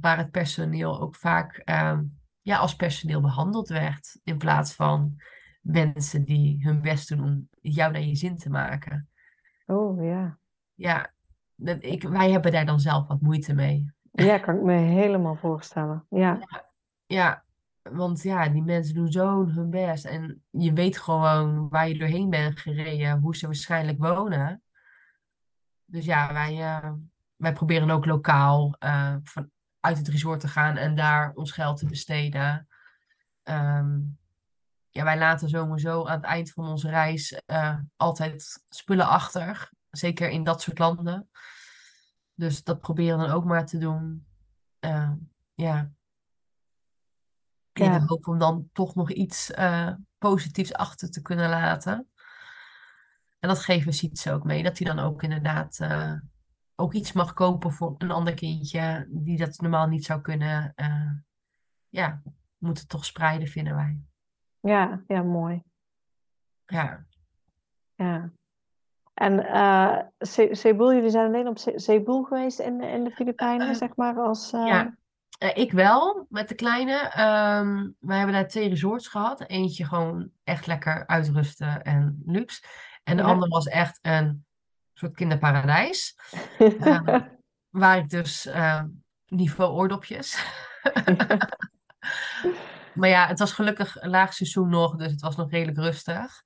waar het personeel ook vaak ehm, ja, als personeel behandeld werd. In plaats van mensen die hun best doen om jou naar je zin te maken. Oh ja. Ja, dat- ik, wij hebben daar dan zelf wat moeite mee. Ja, kan ik me helemaal voorstellen. Ja, Ja, want ja, die mensen doen zo hun best. En je weet gewoon waar je doorheen bent gereden, hoe ze waarschijnlijk wonen. Dus ja, wij, eh, wij proberen ook lokaal eh, van, uit het resort te gaan en daar ons geld te besteden. Ehm, ja, wij laten sowieso aan het eind van onze reis eh, altijd spullen achter. Zeker in dat soort landen. Dus dat proberen we dan ook maar te doen. Eh, ja. In Ja. de hoop om dan toch nog iets eh, positiefs achter te kunnen laten. En dat geven we Sietse ook mee. Dat hij dan ook inderdaad eh, ook iets mag kopen voor een ander kindje. Die dat normaal niet zou kunnen. eh ja, moet het toch spreiden, vinden wij. ja, ja, mooi. Ja, Ja. En Cebu, jullie zijn alleen op Ce- Cebu geweest in, de- in de Filipijnen, zeg maar, als... ja. Eh, ik wel, met de kleine. Ehm wij hebben daar twee resorts gehad. Eentje gewoon echt lekker uitrusten en luxe. En de Ja. andere was echt een soort kinderparadijs. eh, Waar ik dus eh, niveau oordopjes. Maar ja, het was gelukkig laag seizoen nog, dus het was nog redelijk rustig.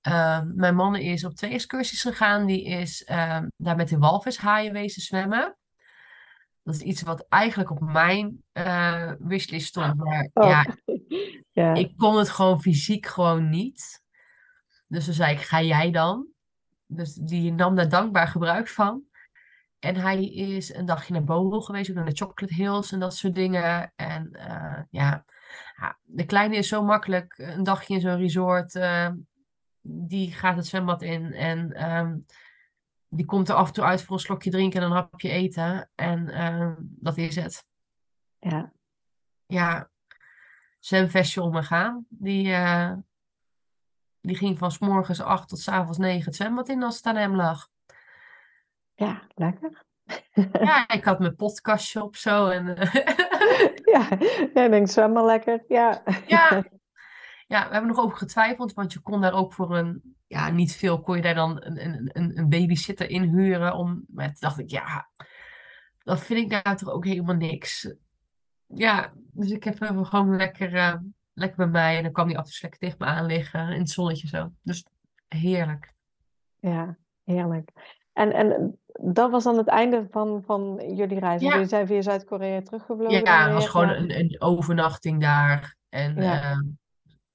Ehm, mijn man is op twee excursies gegaan. Die is ehm, daar met de walvishaaien wezen zwemmen. Dat is iets wat eigenlijk op mijn eh, wishlist stond. Maar Oh. ja, Ja, ik kon het gewoon fysiek gewoon niet. Dus toen zei ik, ga jij dan? Dus die nam daar dankbaar gebruik van. En hij is een dagje naar Boho geweest, ook naar de Chocolate Hills en dat soort dingen. En eh, ja, ja, de kleine is zo makkelijk. Een dagje in zo'n resort, eh, die gaat het zwembad in en ehm, die komt er af en toe uit voor een slokje drinken en een hapje eten. En ehm, dat is het. ja, Ja, zwemvestje om en gaan. Die, eh, die ging van 's morgens 8 tot 's avonds 9 het zwembad in als het aan hem lag. ja, lekker. Ja, ik had mijn podcastje op zo en eh, Ja, ik denk zwem maar lekker. Ja, Ja. ja, we hebben nog over getwijfeld, want je kon daar ook voor een, ja, niet veel, kon je daar dan een, een, een, een babysitter inhuren. Om, maar toen dacht ik, ja, dat vind ik nou toch ook helemaal niks. Ja, dus ik heb hem gewoon lekker, eh, lekker bij mij en dan kwam hij af en toe lekker tegen me aan liggen in het zonnetje zo. Dus heerlijk. ja, heerlijk. En, en dat was dan het einde van, van jullie reis. Ja. jullie zijn via Zuid-Korea teruggevlogen Ja, het was gewoon een, een overnachting daar. En Ja. ja,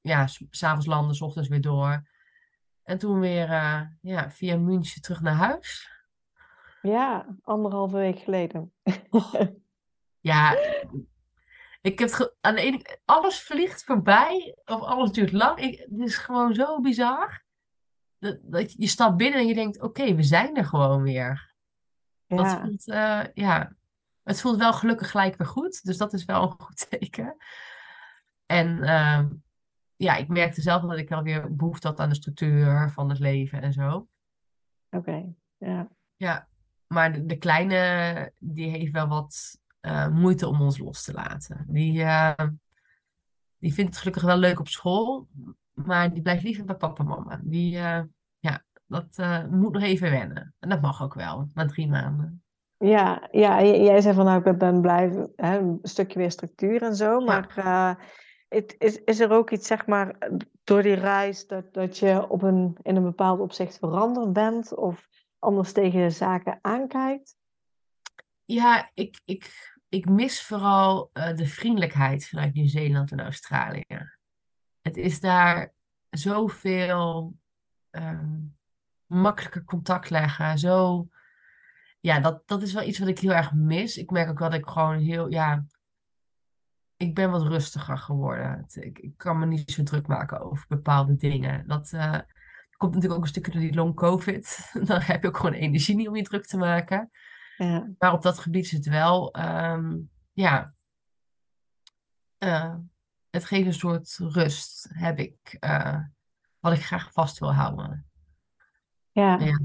ja s- s'avonds landen, s ochtends weer door. En toen weer uh, ja, via München terug naar huis. Ja, anderhalve week geleden. ja, ik heb aan de ene alles vliegt voorbij, of alles duurt lang. Ik, het is gewoon zo bizar. Dat, dat je stapt binnen en je denkt: oké, we zijn er gewoon weer. Ja. Dat voelt, uh, ja, het voelt wel gelukkig gelijk weer goed. Dus dat is wel een goed teken. En uh, ja, ik merkte zelf dat ik alweer behoefte had aan de structuur van het leven en zo. Oké, ja. Ja, maar de, de, kleine, die heeft wel wat uh, moeite om ons los te laten. Die, uh, die vindt het gelukkig wel leuk op school, maar die blijft liever bij papa en mama. Die, uh, ja, dat moet nog even wennen. En dat mag ook wel, na drie maanden. Ja, ja, jij zei van nou, ik ben blij, hè, een stukje weer structuur en zo, maar ja. Het, is, is er ook iets, zeg maar, door die reis, dat, dat je op een, in een bepaald opzicht veranderd bent of anders tegen zaken aankijkt? Ja, ik, ik, ik mis vooral uh, de vriendelijkheid vanuit Nieuw-Zeeland en Australië. Het is daar zoveel um, makkelijker contact leggen. Zo, ja, dat, dat is wel iets wat ik heel erg mis. Ik merk ook dat ik gewoon heel, ja, ik ben wat rustiger geworden. Ik, ik, kan me niet zo druk maken over bepaalde dingen. Dat uh, komt natuurlijk ook een stukje door die long covid. Dan heb je ook gewoon energie niet om je druk te maken. Ja. Maar op dat gebied is het wel, um, ja, uh, het geeft een soort rust, heb ik, uh, wat ik graag vast wil houden. Ja. Ja,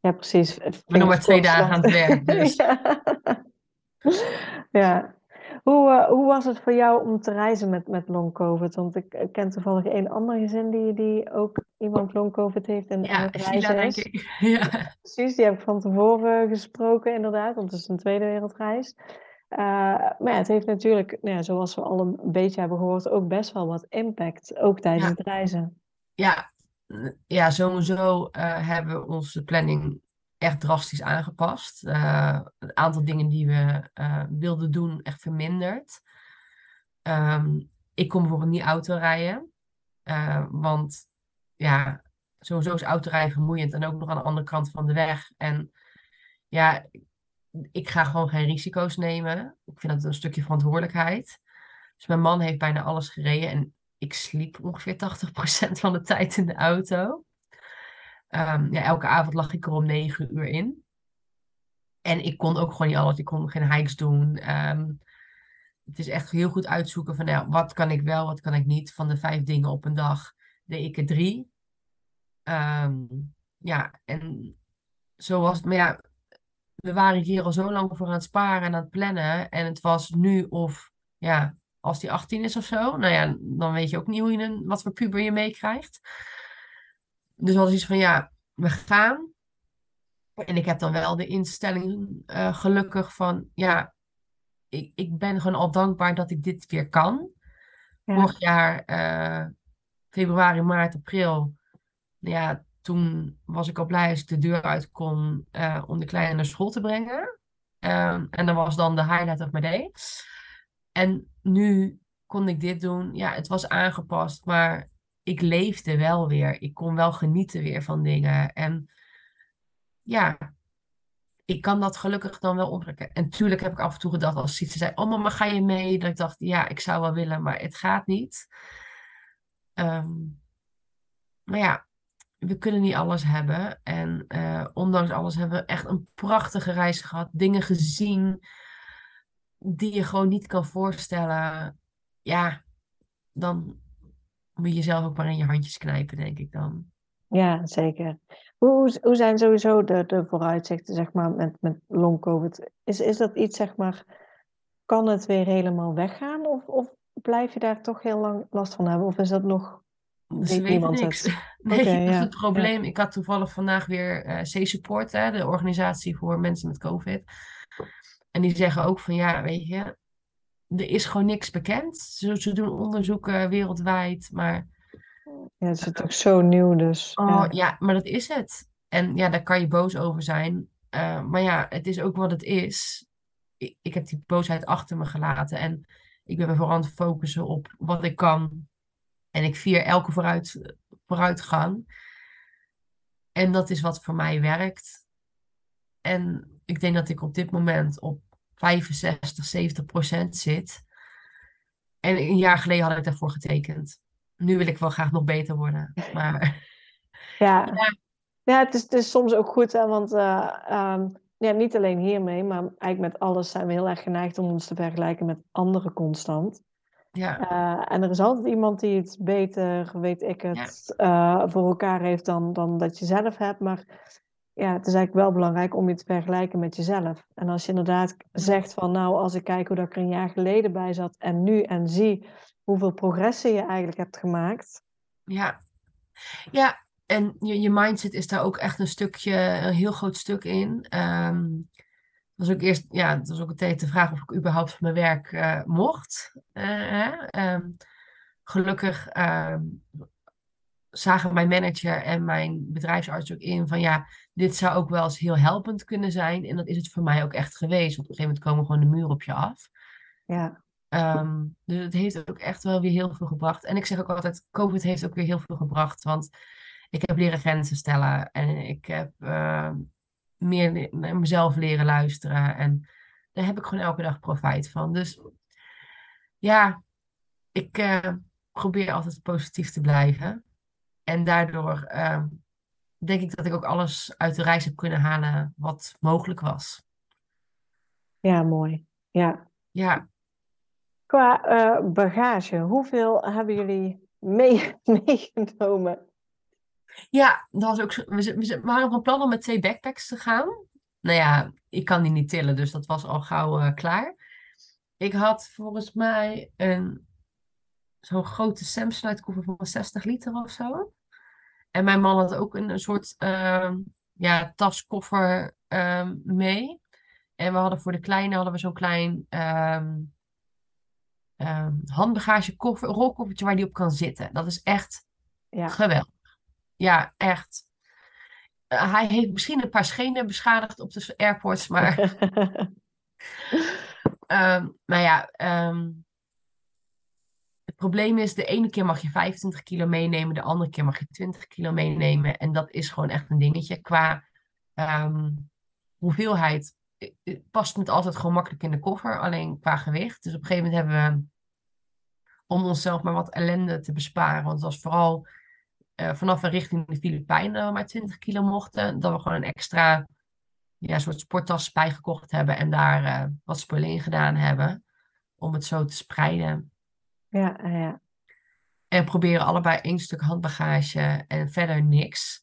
ja precies. Ik ben nog maar twee dagen aan het werk, dus. ja. ja. Hoe, uh, hoe was het voor jou om te reizen met, met long COVID? Want ik, ik ken toevallig een ander gezin die, die ook iemand long COVID heeft en ja, het reizen Sheila, is. denk ik. Ja. Precies, die heb ik van tevoren gesproken inderdaad, want het is een tweede wereldreis. Uh, maar ja, het heeft natuurlijk, nou ja, zoals we al een beetje hebben gehoord, ook best wel wat impact, ook tijdens Ja. het reizen. Ja, ja sowieso eh, hebben we onze planning echt drastisch aangepast. Uh, het aantal dingen die we uh, wilden doen echt verminderd. Um, ik kon bijvoorbeeld niet autorijden. Uh, want ja, sowieso is autorijden vermoeiend en ook nog aan de andere kant van de weg. En ja, ik ga gewoon geen risico's nemen. Ik vind dat een stukje verantwoordelijkheid. Dus mijn man heeft bijna alles gereden en ik sliep ongeveer 80% van de tijd in de auto. Um, ja, elke avond lag ik er om negen uur in. En ik kon ook gewoon niet alles. Ik kon geen hikes doen. Um, het is echt heel goed uitzoeken van nou, wat kan ik wel, wat kan ik niet. Van de vijf dingen op een dag deed ik er drie. Um, ja, en zo was het. Maar ja, we waren hier al zo lang voor aan het sparen en aan het plannen. En het was nu of, ja, als die 18 is of zo. Nou ja, dan weet je ook niet hoe je een, wat voor puber je meekrijgt. Dus was iets van ja, we gaan. En ik heb dan wel de instelling uh, gelukkig van ja, ik, ik ben gewoon al dankbaar dat ik dit weer kan. Ja. Vorig jaar, uh, februari, maart, april, ja, toen was ik al blij als ik de deur uit kon uh, om de kleine naar school te brengen. Um, en dat was dan de highlight of my day. En nu kon ik dit doen. Ja, het was aangepast, maar ik leefde wel weer. Ik kon wel genieten weer van dingen. En ja, ik kan dat gelukkig dan wel opbrengen. En natuurlijk heb ik af en toe gedacht als Sietse zei, oh mama, ga je mee? Dat ik dacht, ja, ik zou wel willen, maar het gaat niet. Um, maar ja, we kunnen niet alles hebben. En uh, ondanks alles hebben we echt een prachtige reis gehad. Dingen gezien die je gewoon niet kan voorstellen. Ja, dan moet je jezelf ook maar in je handjes knijpen, denk ik dan. Ja, zeker. Hoe, hoe zijn sowieso de, de vooruitzichten, zeg maar, met, met long COVID? Is, is dat iets, zeg maar, kan het weer helemaal weggaan? Of, of blijf je daar toch heel lang last van hebben? Of is dat nog... Ze weten niks. Het? Nee, okay, dat is ja. het probleem. Ik had toevallig vandaag weer uh, C-Support, hè, de organisatie voor mensen met COVID. En die zeggen ook van, ja, weet je, er is gewoon niks bekend. Ze, ze doen onderzoeken wereldwijd, maar... Ja, het is toch zo nieuw dus. Oh, ja. ja. maar dat is het. En ja, daar kan je boos over zijn. Uh, maar ja, het is ook wat het is. Ik, ik heb die boosheid achter me gelaten. En ik ben me vooral aan het focussen op wat ik kan. En ik vier elke vooruit, vooruitgang. En dat is wat voor mij werkt. En ik denk dat ik op dit moment op 65, 70 procent zit. En een jaar geleden had ik daarvoor getekend. Nu wil ik wel graag nog beter worden. Maar Ja, ja het, is, het is soms ook goed, hè, want eh, ehm, ja, niet alleen hiermee, maar eigenlijk met alles zijn we heel erg geneigd om ons te vergelijken met anderen constant. ja, Eh, en er is altijd iemand die het beter, weet ik het, eh, voor elkaar heeft dan, dan dat je zelf hebt. Maar ja, het is eigenlijk wel belangrijk om je te vergelijken met jezelf. En als je inderdaad zegt van, nou, als ik kijk hoe dat ik er een jaar geleden bij zat en nu en zie hoeveel progressie je eigenlijk hebt gemaakt. ja. Ja, en je, je mindset is daar ook echt een stukje, een heel groot stuk in. Het was ook eerst, ja, het was ook meteen de vraag of ik überhaupt van mijn werk eh, mocht. Eh? Ehm, gelukkig ehm, zagen mijn manager en mijn bedrijfsarts ook in van ja, dit zou ook wel eens heel helpend kunnen zijn. En dat is het voor mij ook echt geweest. Want op een gegeven moment komen gewoon de muur op je af. Ja, Ehm, dus het heeft ook echt wel weer heel veel gebracht. En ik zeg ook altijd, COVID heeft ook weer heel veel gebracht. Want ik heb leren grenzen stellen. En ik heb ehm, meer naar mezelf leren luisteren. En daar heb ik gewoon elke dag profijt van. Dus ja, ik eh, probeer altijd positief te blijven. En daardoor ehm, denk ik dat ik ook alles uit de reis heb kunnen halen wat mogelijk was. ja, mooi. Ja. Ja, Qua eh, bagage, hoeveel hebben jullie mee, meegenomen? Ja, dat was ook we, waren van plan om met twee backpacks te gaan. Nou ja, ik kan die niet tillen, dus dat was al gauw eh, klaar. Ik had volgens mij een zo'n grote Samsonite koffer van 60 liter of zo. En mijn man had ook een, een soort ehm, ja, taskoffer ehm, mee. En we hadden voor de kleine hadden we zo'n klein ehm, handbagagekoffer, een rolkoffertje waar die op kan zitten. Dat is echt Ja, geweldig. Ja, echt. Eh, hij heeft misschien een paar schenen beschadigd op de airports, maar, ehm, maar ja, probleem is, de ene keer mag je 25 kilo meenemen, de andere keer mag je 20 kilo meenemen. En dat is gewoon echt een dingetje. Qua ehm, hoeveelheid past het altijd gewoon makkelijk in de koffer, alleen qua gewicht. Dus op een gegeven moment hebben we, om onszelf maar wat ellende te besparen, want het was vooral eh, vanaf en richting de Filipijnen maar 20 kilo mochten, dat we gewoon een extra ja, soort sporttas bijgekocht hebben en daar eh, wat spullen in gedaan hebben, om het zo te spreiden. Ja, ja. En proberen allebei één stuk handbagage en verder niks.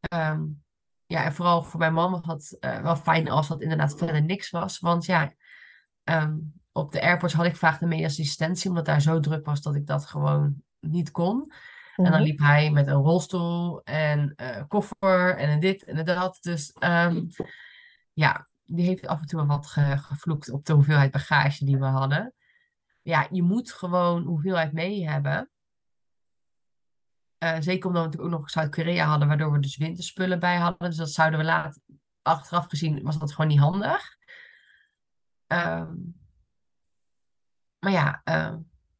Ehm, ja, en vooral voor mijn man was het eh, wel fijn als dat inderdaad verder niks was. Want ja, ehm, op de airports had ik vaak de assistentie, omdat daar zo druk was dat ik dat gewoon niet kon. En dan Mhm. liep hij met een rolstoel en eh, koffer en een dit en een dat. Dus ehm, ja, die heeft af en toe wel wat ge- gevloekt op de hoeveelheid bagage die we hadden. Ja, je moet gewoon hoeveelheid mee hebben. Eh, zeker omdat we natuurlijk ook nog Zuid-Korea hadden, waardoor we dus winterspullen bij hadden. Dus dat zouden we later, achteraf gezien, was dat gewoon niet handig. Ehm, maar ja, eh,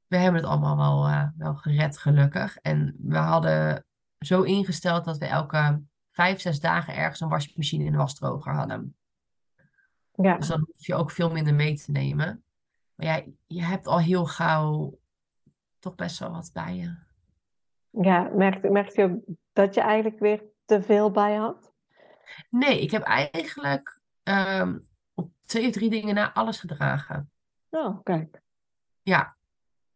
we hebben het allemaal wel, eh, wel gered, gelukkig. En we hadden zo ingesteld dat we elke vijf, zes dagen ergens een wasmachine en een wasdroger hadden. Ja, Dus dan hoef je ook veel minder mee te nemen. Maar ja, je hebt al heel gauw toch best wel wat bij je. ja. Merkte, merkte je dat je eigenlijk weer te veel bij had? Nee, ik heb eigenlijk ehm, op twee of drie dingen na alles gedragen. Oh, kijk. Ja,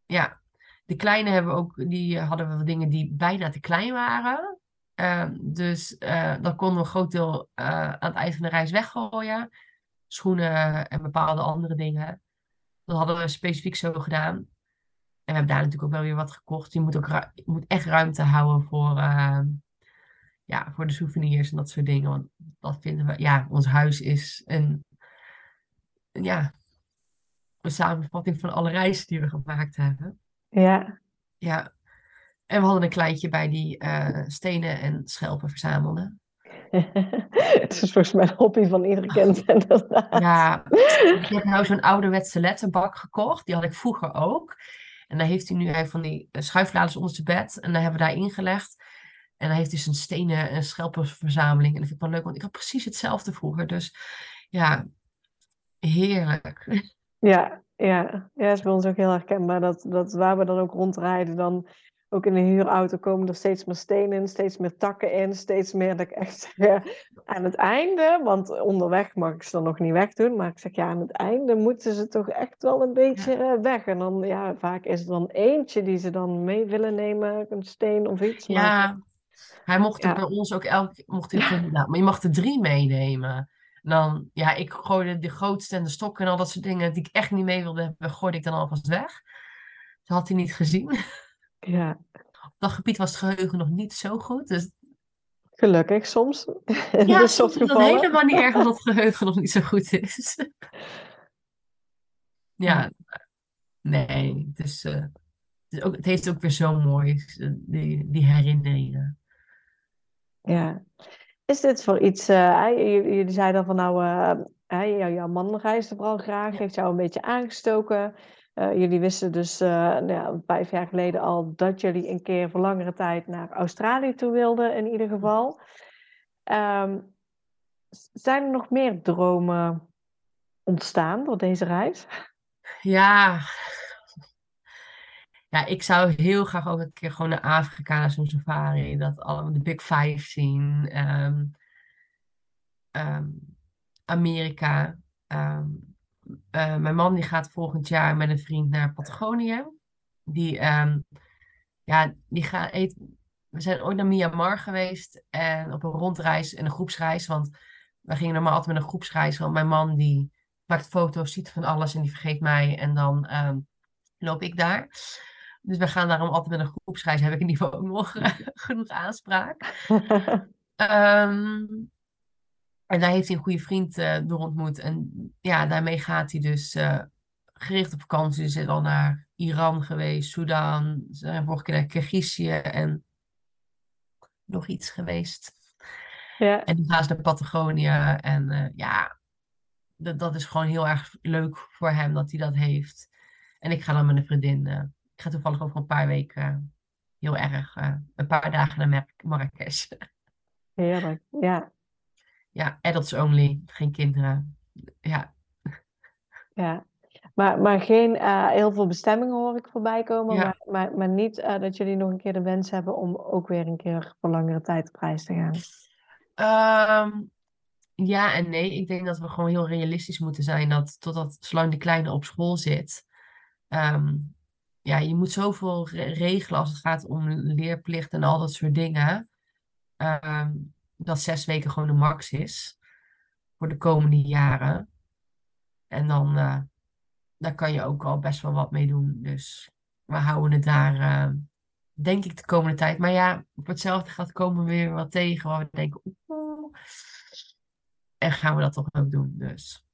ja. De kleine hebben we ook, die eh, hadden we wat dingen die bijna te klein waren. Ehm, dus eh, dan konden we een groot deel eh, aan het eind van de reis weggooien. Schoenen en bepaalde andere dingen. Dat hadden we specifiek zo gedaan. En we hebben daar natuurlijk ook wel weer wat gekocht. Je moet ook je moet echt ruimte houden voor, ehm, ja, voor de souvenirs en dat soort dingen. Want dat vinden we, ja, ons huis is een, ja, een samenvatting van alle reizen die we gemaakt hebben. Ja, Ja, en we hadden een kleintje bij die eh, stenen en schelpen verzamelde. het is volgens mij een hobby van iedere kind, inderdaad. Ja, ik heb nou zo'n ouderwetse letterbak gekocht. Die had ik vroeger ook. En daar heeft hij nu hij van die schuifladers onder zijn bed. En daar hebben we daar ingelegd. En hij heeft dus een stenen en schelpenverzameling. En dat vind ik wel leuk, want ik had precies hetzelfde vroeger. Dus ja, heerlijk. Ja, ja. ja, is bij ons ook heel herkenbaar. Dat, dat waar we dan ook rondrijden, dan ook in de huurauto komen er steeds meer stenen in, steeds meer takken in, steeds meer dat ik echt zeg, aan het einde, want onderweg mag ik ze dan nog niet wegdoen, maar ik zeg ja, aan het einde moeten ze toch echt wel een beetje eh, weg. En dan ja, vaak is er dan eentje die ze dan mee willen nemen, een steen of iets. Maar... Ja, hij mocht er bij ons ook elk, mocht hij ook, nou, maar je mag er drie meenemen. Dan, ja, ik gooide de grootste en de stokken en al dat soort dingen die ik echt niet mee wilde hebben, gooide ik dan alvast weg. Dat had hij niet gezien. Ja. Op dat gebied was het geheugen nog niet zo goed. Dus... Gelukkig soms. Ja, soms is het helemaal niet erg dat het geheugen nog niet zo goed is. ja, nee, uh, is ook, het heeft ook weer zo mooi, die, die herinneringen. Ja. Is dit voor iets, uh, jullie zeiden van nou, uh, jouw man reisde vooral graag, heeft jou een beetje aangestoken. Uh, jullie wisten dus uh, nou ja, vijf jaar geleden al dat jullie een keer voor langere tijd naar Australië toe wilden, in ieder geval. Um, zijn er nog meer dromen ontstaan door deze reis? Ja. Ja, ik zou heel graag ook een keer gewoon naar Afrika, naar zo'n safari. Dat allemaal de Big Five zien. Um, um, Amerika. Uh, mijn man die gaat volgend jaar met een vriend naar Patagonië. Die, um, ja, die gaat eten. We zijn ooit naar Myanmar geweest en op een rondreis en een groepsreis. Want we gingen normaal altijd met een groepsreis. Want mijn man die maakt foto's, ziet van alles en die vergeet mij. En dan um, loop ik daar. Dus we gaan daarom altijd met een groepsreis. Heb ik in ieder geval ook nog genoeg aanspraak. um, En daar heeft hij een goede vriend uh, door ontmoet. En ja, daarmee gaat hij dus uh, gericht op vakantie. Ze is al naar Iran geweest, Sudan. Ze zijn vorige keer naar Kirgizië en nog iets geweest. Ja. En die gaat naar Patagonië. En uh, ja, dat, dat is gewoon heel erg leuk voor hem dat hij dat heeft. En ik ga dan met een vriendin. ik ga toevallig over een paar weken heel erg, een paar dagen naar Marrakesh. Heerlijk, ja ja, adults only, geen kinderen. Ja. Ja, maar, maar geen uh, heel veel bestemmingen hoor ik voorbij komen. Ja. Maar, maar, maar niet uh, dat jullie nog een keer de wens hebben om ook weer een keer voor langere tijd op reis te gaan. Um, ja en nee. Ik denk dat we gewoon heel realistisch moeten zijn. Dat totdat, zolang die kleine op school zit. Um, ja, je moet zoveel regelen als het gaat om leerplicht en al dat soort dingen. Um, dat zes weken gewoon de max is voor de komende jaren. En dan uh, daar kan je ook al best wel wat mee doen. Dus we houden het daar, uh, denk ik, de komende tijd. Maar ja, voor hetzelfde gaat komen we weer wat tegen waar we denken, oeh. En gaan we dat toch ook doen. Dus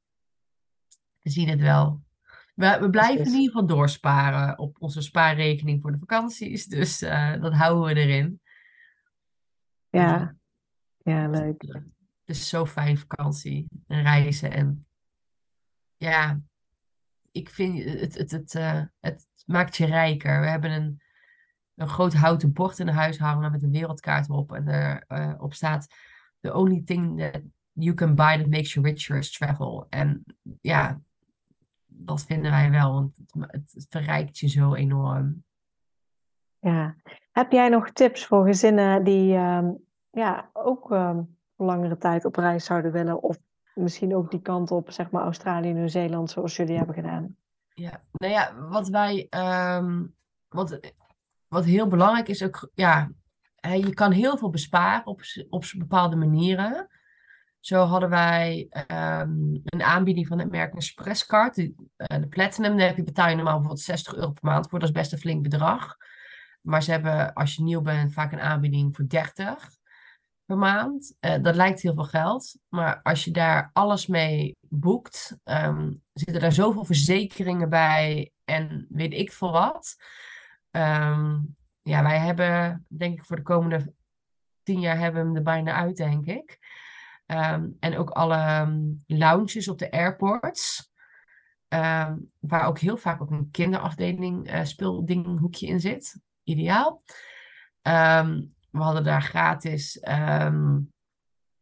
we zien het wel. We, we blijven in ieder geval doorsparen op onze spaarrekening voor de vakanties. Dus uh, dat houden we erin. Ja, ja, leuk. Het is zo fijn vakantie en reizen. En ja, ik vind het, het, het, uh, het maakt je rijker. We hebben een, een groot houten bord in huis hangen met een wereldkaart erop. En erop uh, op staat: The only thing that you can buy that makes you richer is travel. En ja, dat vinden wij wel, want het, het verrijkt je zo enorm. Ja. Heb jij nog tips voor gezinnen die um, ja, ook voor langere tijd op reis zouden willen. Of misschien ook die kant op, zeg maar Australië, Nieuw-Zeeland, zoals jullie hebben gedaan. Ja, nou ja, wat wij, um, wat, wat heel belangrijk is ook, ja, je kan heel veel besparen op, op bepaalde manieren. Zo hadden wij um, een aanbieding van het merk Expresscard, de, uh, de Platinum. Daar betaal je normaal bijvoorbeeld 60 euro per maand voor. Dat is best een flink bedrag. Maar ze hebben, als je nieuw bent, vaak een aanbieding voor 30 per maand. Uh, dat lijkt heel veel geld. Maar als je daar alles mee boekt, um, zitten daar zoveel verzekeringen bij en weet ik veel wat. Um, ja, wij hebben, denk ik, voor de komende tien jaar hebben we hem er bijna uit, denk ik. Um, en ook alle lounges op de airports. ehm, waar ook heel vaak ook een kinderafdeling uh, speeldinghoekje in zit. Ideaal. Ehm, we hadden daar gratis um,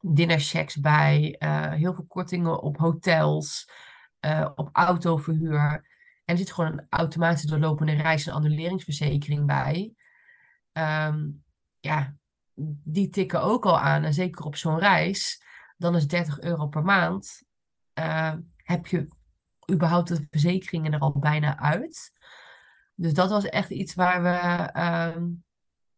dinnerchecks bij, uh, heel veel kortingen op hotels, uh, op autoverhuur. En er zit gewoon een automatisch doorlopende reis- en annuleringsverzekering bij. ja, die tikken ook al aan. En zeker op zo'n reis, dan is 30 euro per maand. Uh, heb je überhaupt de verzekeringen er al bijna uit. Dus dat was echt iets waar we uh,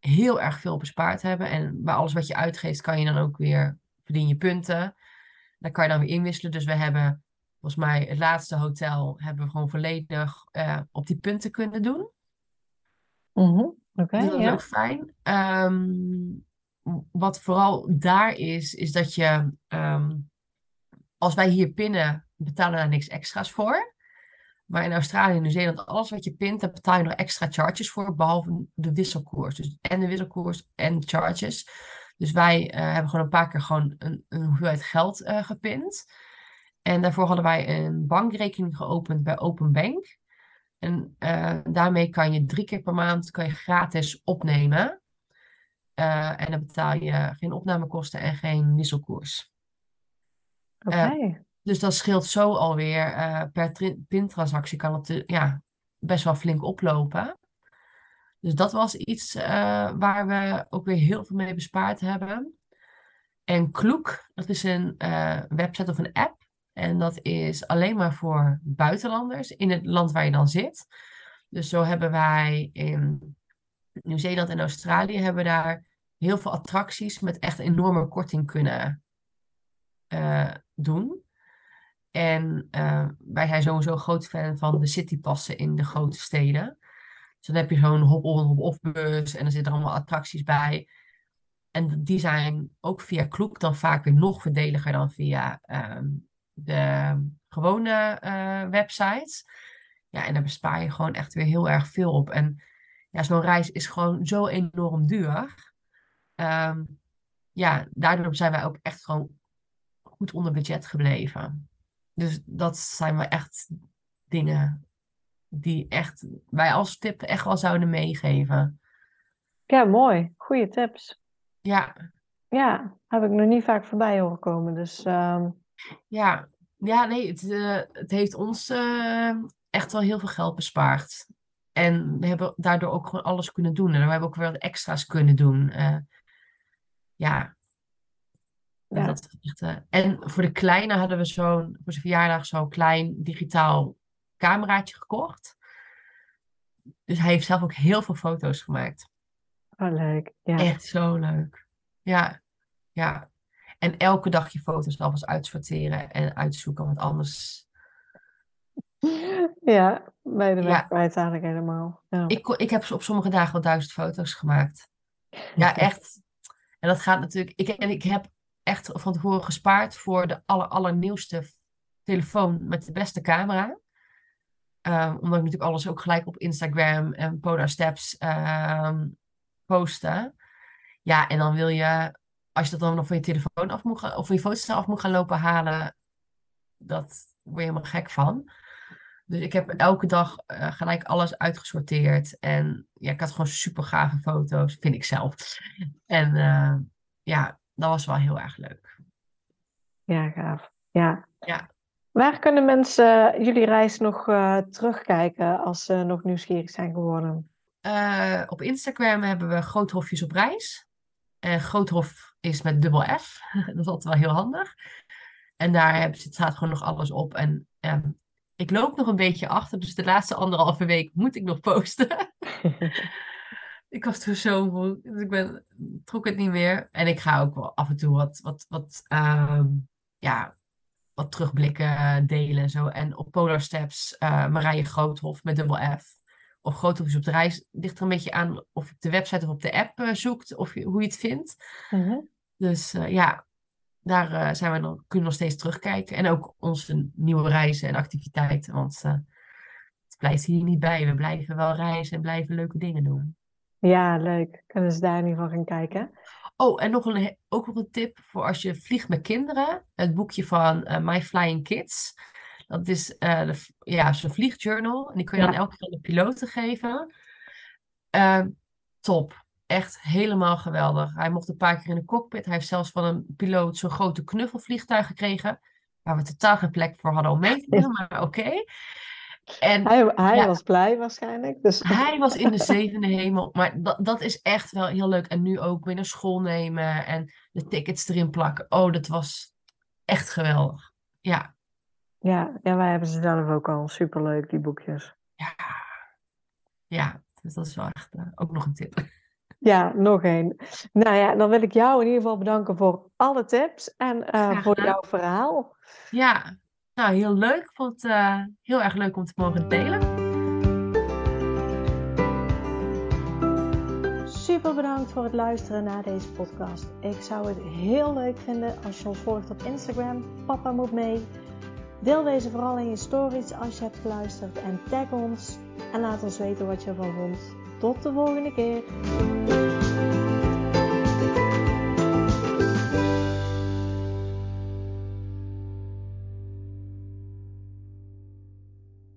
heel erg veel bespaard hebben. En bij alles wat je uitgeeft, kan je dan ook weer verdien je punten. Daar kan je dan weer inwisselen. Dus we hebben, volgens mij, het laatste hotel hebben we gewoon volledig uh, op die punten kunnen doen. Mm -hmm. Oké. dus dat is ja. ook fijn. Um, wat vooral daar is, is dat je, um, als wij hier pinnen, betalen daar niks extra's voor. Maar in Australië en Nieuw-Zeeland, alles wat je pint, daar betaal je nog extra charges voor, behalve de wisselkoers. Dus en de wisselkoers en charges. Dus wij uh, hebben gewoon een paar keer gewoon een, hoeveelheid geld uh, gepind. En daarvoor hadden wij een bankrekening geopend bij Open Bank. En uh, daarmee kan je drie keer per maand kan je gratis opnemen. En dan betaal je geen opnamekosten en geen wisselkoers. Oké. Dus dat scheelt zo alweer. Uh, per pintransactie kan het ja, best wel flink oplopen. Dus dat was iets waar we ook weer heel veel mee bespaard hebben. En Kloek, dat is een website of een app. En dat is alleen maar voor buitenlanders in het land waar je dan zit. Dus zo hebben wij in Nieuw-Zeeland en Australië hebben daar heel veel attracties met echt enorme korting kunnen doen. En uh, wij zijn sowieso groot fan van de citypassen in de grote steden. Dus dan heb je zo'n hop-on, hop-off bus en er zitten allemaal attracties bij. En die zijn ook via Kloek dan vaak weer nog voordeliger dan via um, de gewone uh, websites. Ja, en daar bespaar je gewoon echt weer heel erg veel op. En ja, zo'n reis is gewoon zo enorm duur. Um, ja, daardoor zijn wij ook echt gewoon goed onder budget gebleven. Dus dat zijn wel echt dingen die echt wij als tip echt wel zouden meegeven. Ja, mooi. Goeie tips. Ja. Ja, heb ik nog niet vaak voorbij horen komen. Dus, um... ja. ja, nee, het, uh, het heeft ons uh, echt wel heel veel geld bespaard. En we hebben daardoor ook gewoon alles kunnen doen. En we hebben ook wel extra's kunnen doen. Uh, ja. Ja. Dat, echt, uh, en voor de kleine hadden we zo'n, voor zijn verjaardag zo'n klein digitaal cameraatje gekocht. Dus hij heeft zelf ook heel veel foto's gemaakt. Oh, leuk. Ja. Echt zo leuk. Ja, ja. En elke dag je foto's alvast uitsorteren en uitzoeken, want anders... Ja, bij de weg Ja. eigenlijk helemaal. Ja. Ik, ik heb op sommige dagen wel duizend foto's gemaakt. Ja, echt. En dat gaat natuurlijk... Ik, en ik heb echt van tevoren gespaard voor de aller, allernieuwste telefoon met de beste camera. Ehm, omdat ik natuurlijk alles ook gelijk op Instagram en Polar Steps ehm, posten. Ja, en dan wil je, als je dat dan nog van je telefoon af moet gaan, of van je foto's af moet gaan lopen halen, dat word je helemaal gek van. Dus ik heb elke dag eh, gelijk alles uitgesorteerd. En ja, ik had gewoon super gave foto's, vind ik zelf. En eh, ja, dat was wel heel erg leuk. Ja, gaaf. Ja. Ja. Waar kunnen mensen eh, jullie reis nog eh, terugkijken als ze nog nieuwsgierig zijn geworden? Eh, op Instagram hebben we Groothofjes op reis. En Groothof is met dubbel F. dat is altijd wel heel handig. En daar heb, staat gewoon nog alles op. En ik loop nog een beetje achter, dus de laatste anderhalve week moet ik nog posten. ik was toen zo moe, dus ik ben, trok het niet meer. En ik ga ook wel af en toe wat, wat, wat, ehm, ja, wat terugblikken delen en zo. En op Polar Steps, eh, Marije Groothof met dubbel F. Of Groothof is op de reis. Ligt er een beetje aan of je op de website of op de app eh, zoekt, of je, hoe je het vindt. Mhm. Dus eh, ja, daar zijn we nog, kunnen we nog steeds terugkijken. En ook onze nieuwe reizen en activiteiten. Want het blijft hier niet bij. We blijven wel reizen en blijven leuke dingen doen. Ja, leuk. Kunnen ze daar in ieder geval gaan kijken? Oh, en nog een, ook nog een tip voor als je vliegt met kinderen. Het boekje van eh, My Flying Kids. Dat is uh, de, ja, zijn vliegjournal. En die kun je dan elke keer aan de piloten geven. Uh, top. Echt helemaal geweldig. Hij mocht een paar keer in de cockpit. Hij heeft zelfs van een piloot zo'n grote knuffelvliegtuig gekregen. Waar we totaal geen plek voor hadden om mee te doen, maar oké. En, hij hij was blij waarschijnlijk. Dus... Hij was in de zevende hemel. Maar dat, dat is echt wel heel leuk. En nu ook weer naar school nemen en de tickets erin plakken. Oh, dat was echt geweldig. Ja. Ja, ja wij hebben ze zelf ook al. Superleuk, die boekjes. Ja. Ja, dus dat is wel echt uh, ook nog een tip. Ja, nog één. Nou ja, dan wil ik jou in ieder geval bedanken voor alle tips en uh, voor jouw verhaal. Ja, nou heel leuk. Ik vond het uh, heel erg leuk om te mogen delen. Super bedankt voor het luisteren naar deze podcast. Ik zou het heel leuk vinden als je ons volgt op Instagram. Papa moet mee. Deel deze vooral in je stories als je hebt geluisterd en tag ons en laat ons weten wat je ervan vond. Tot de volgende keer.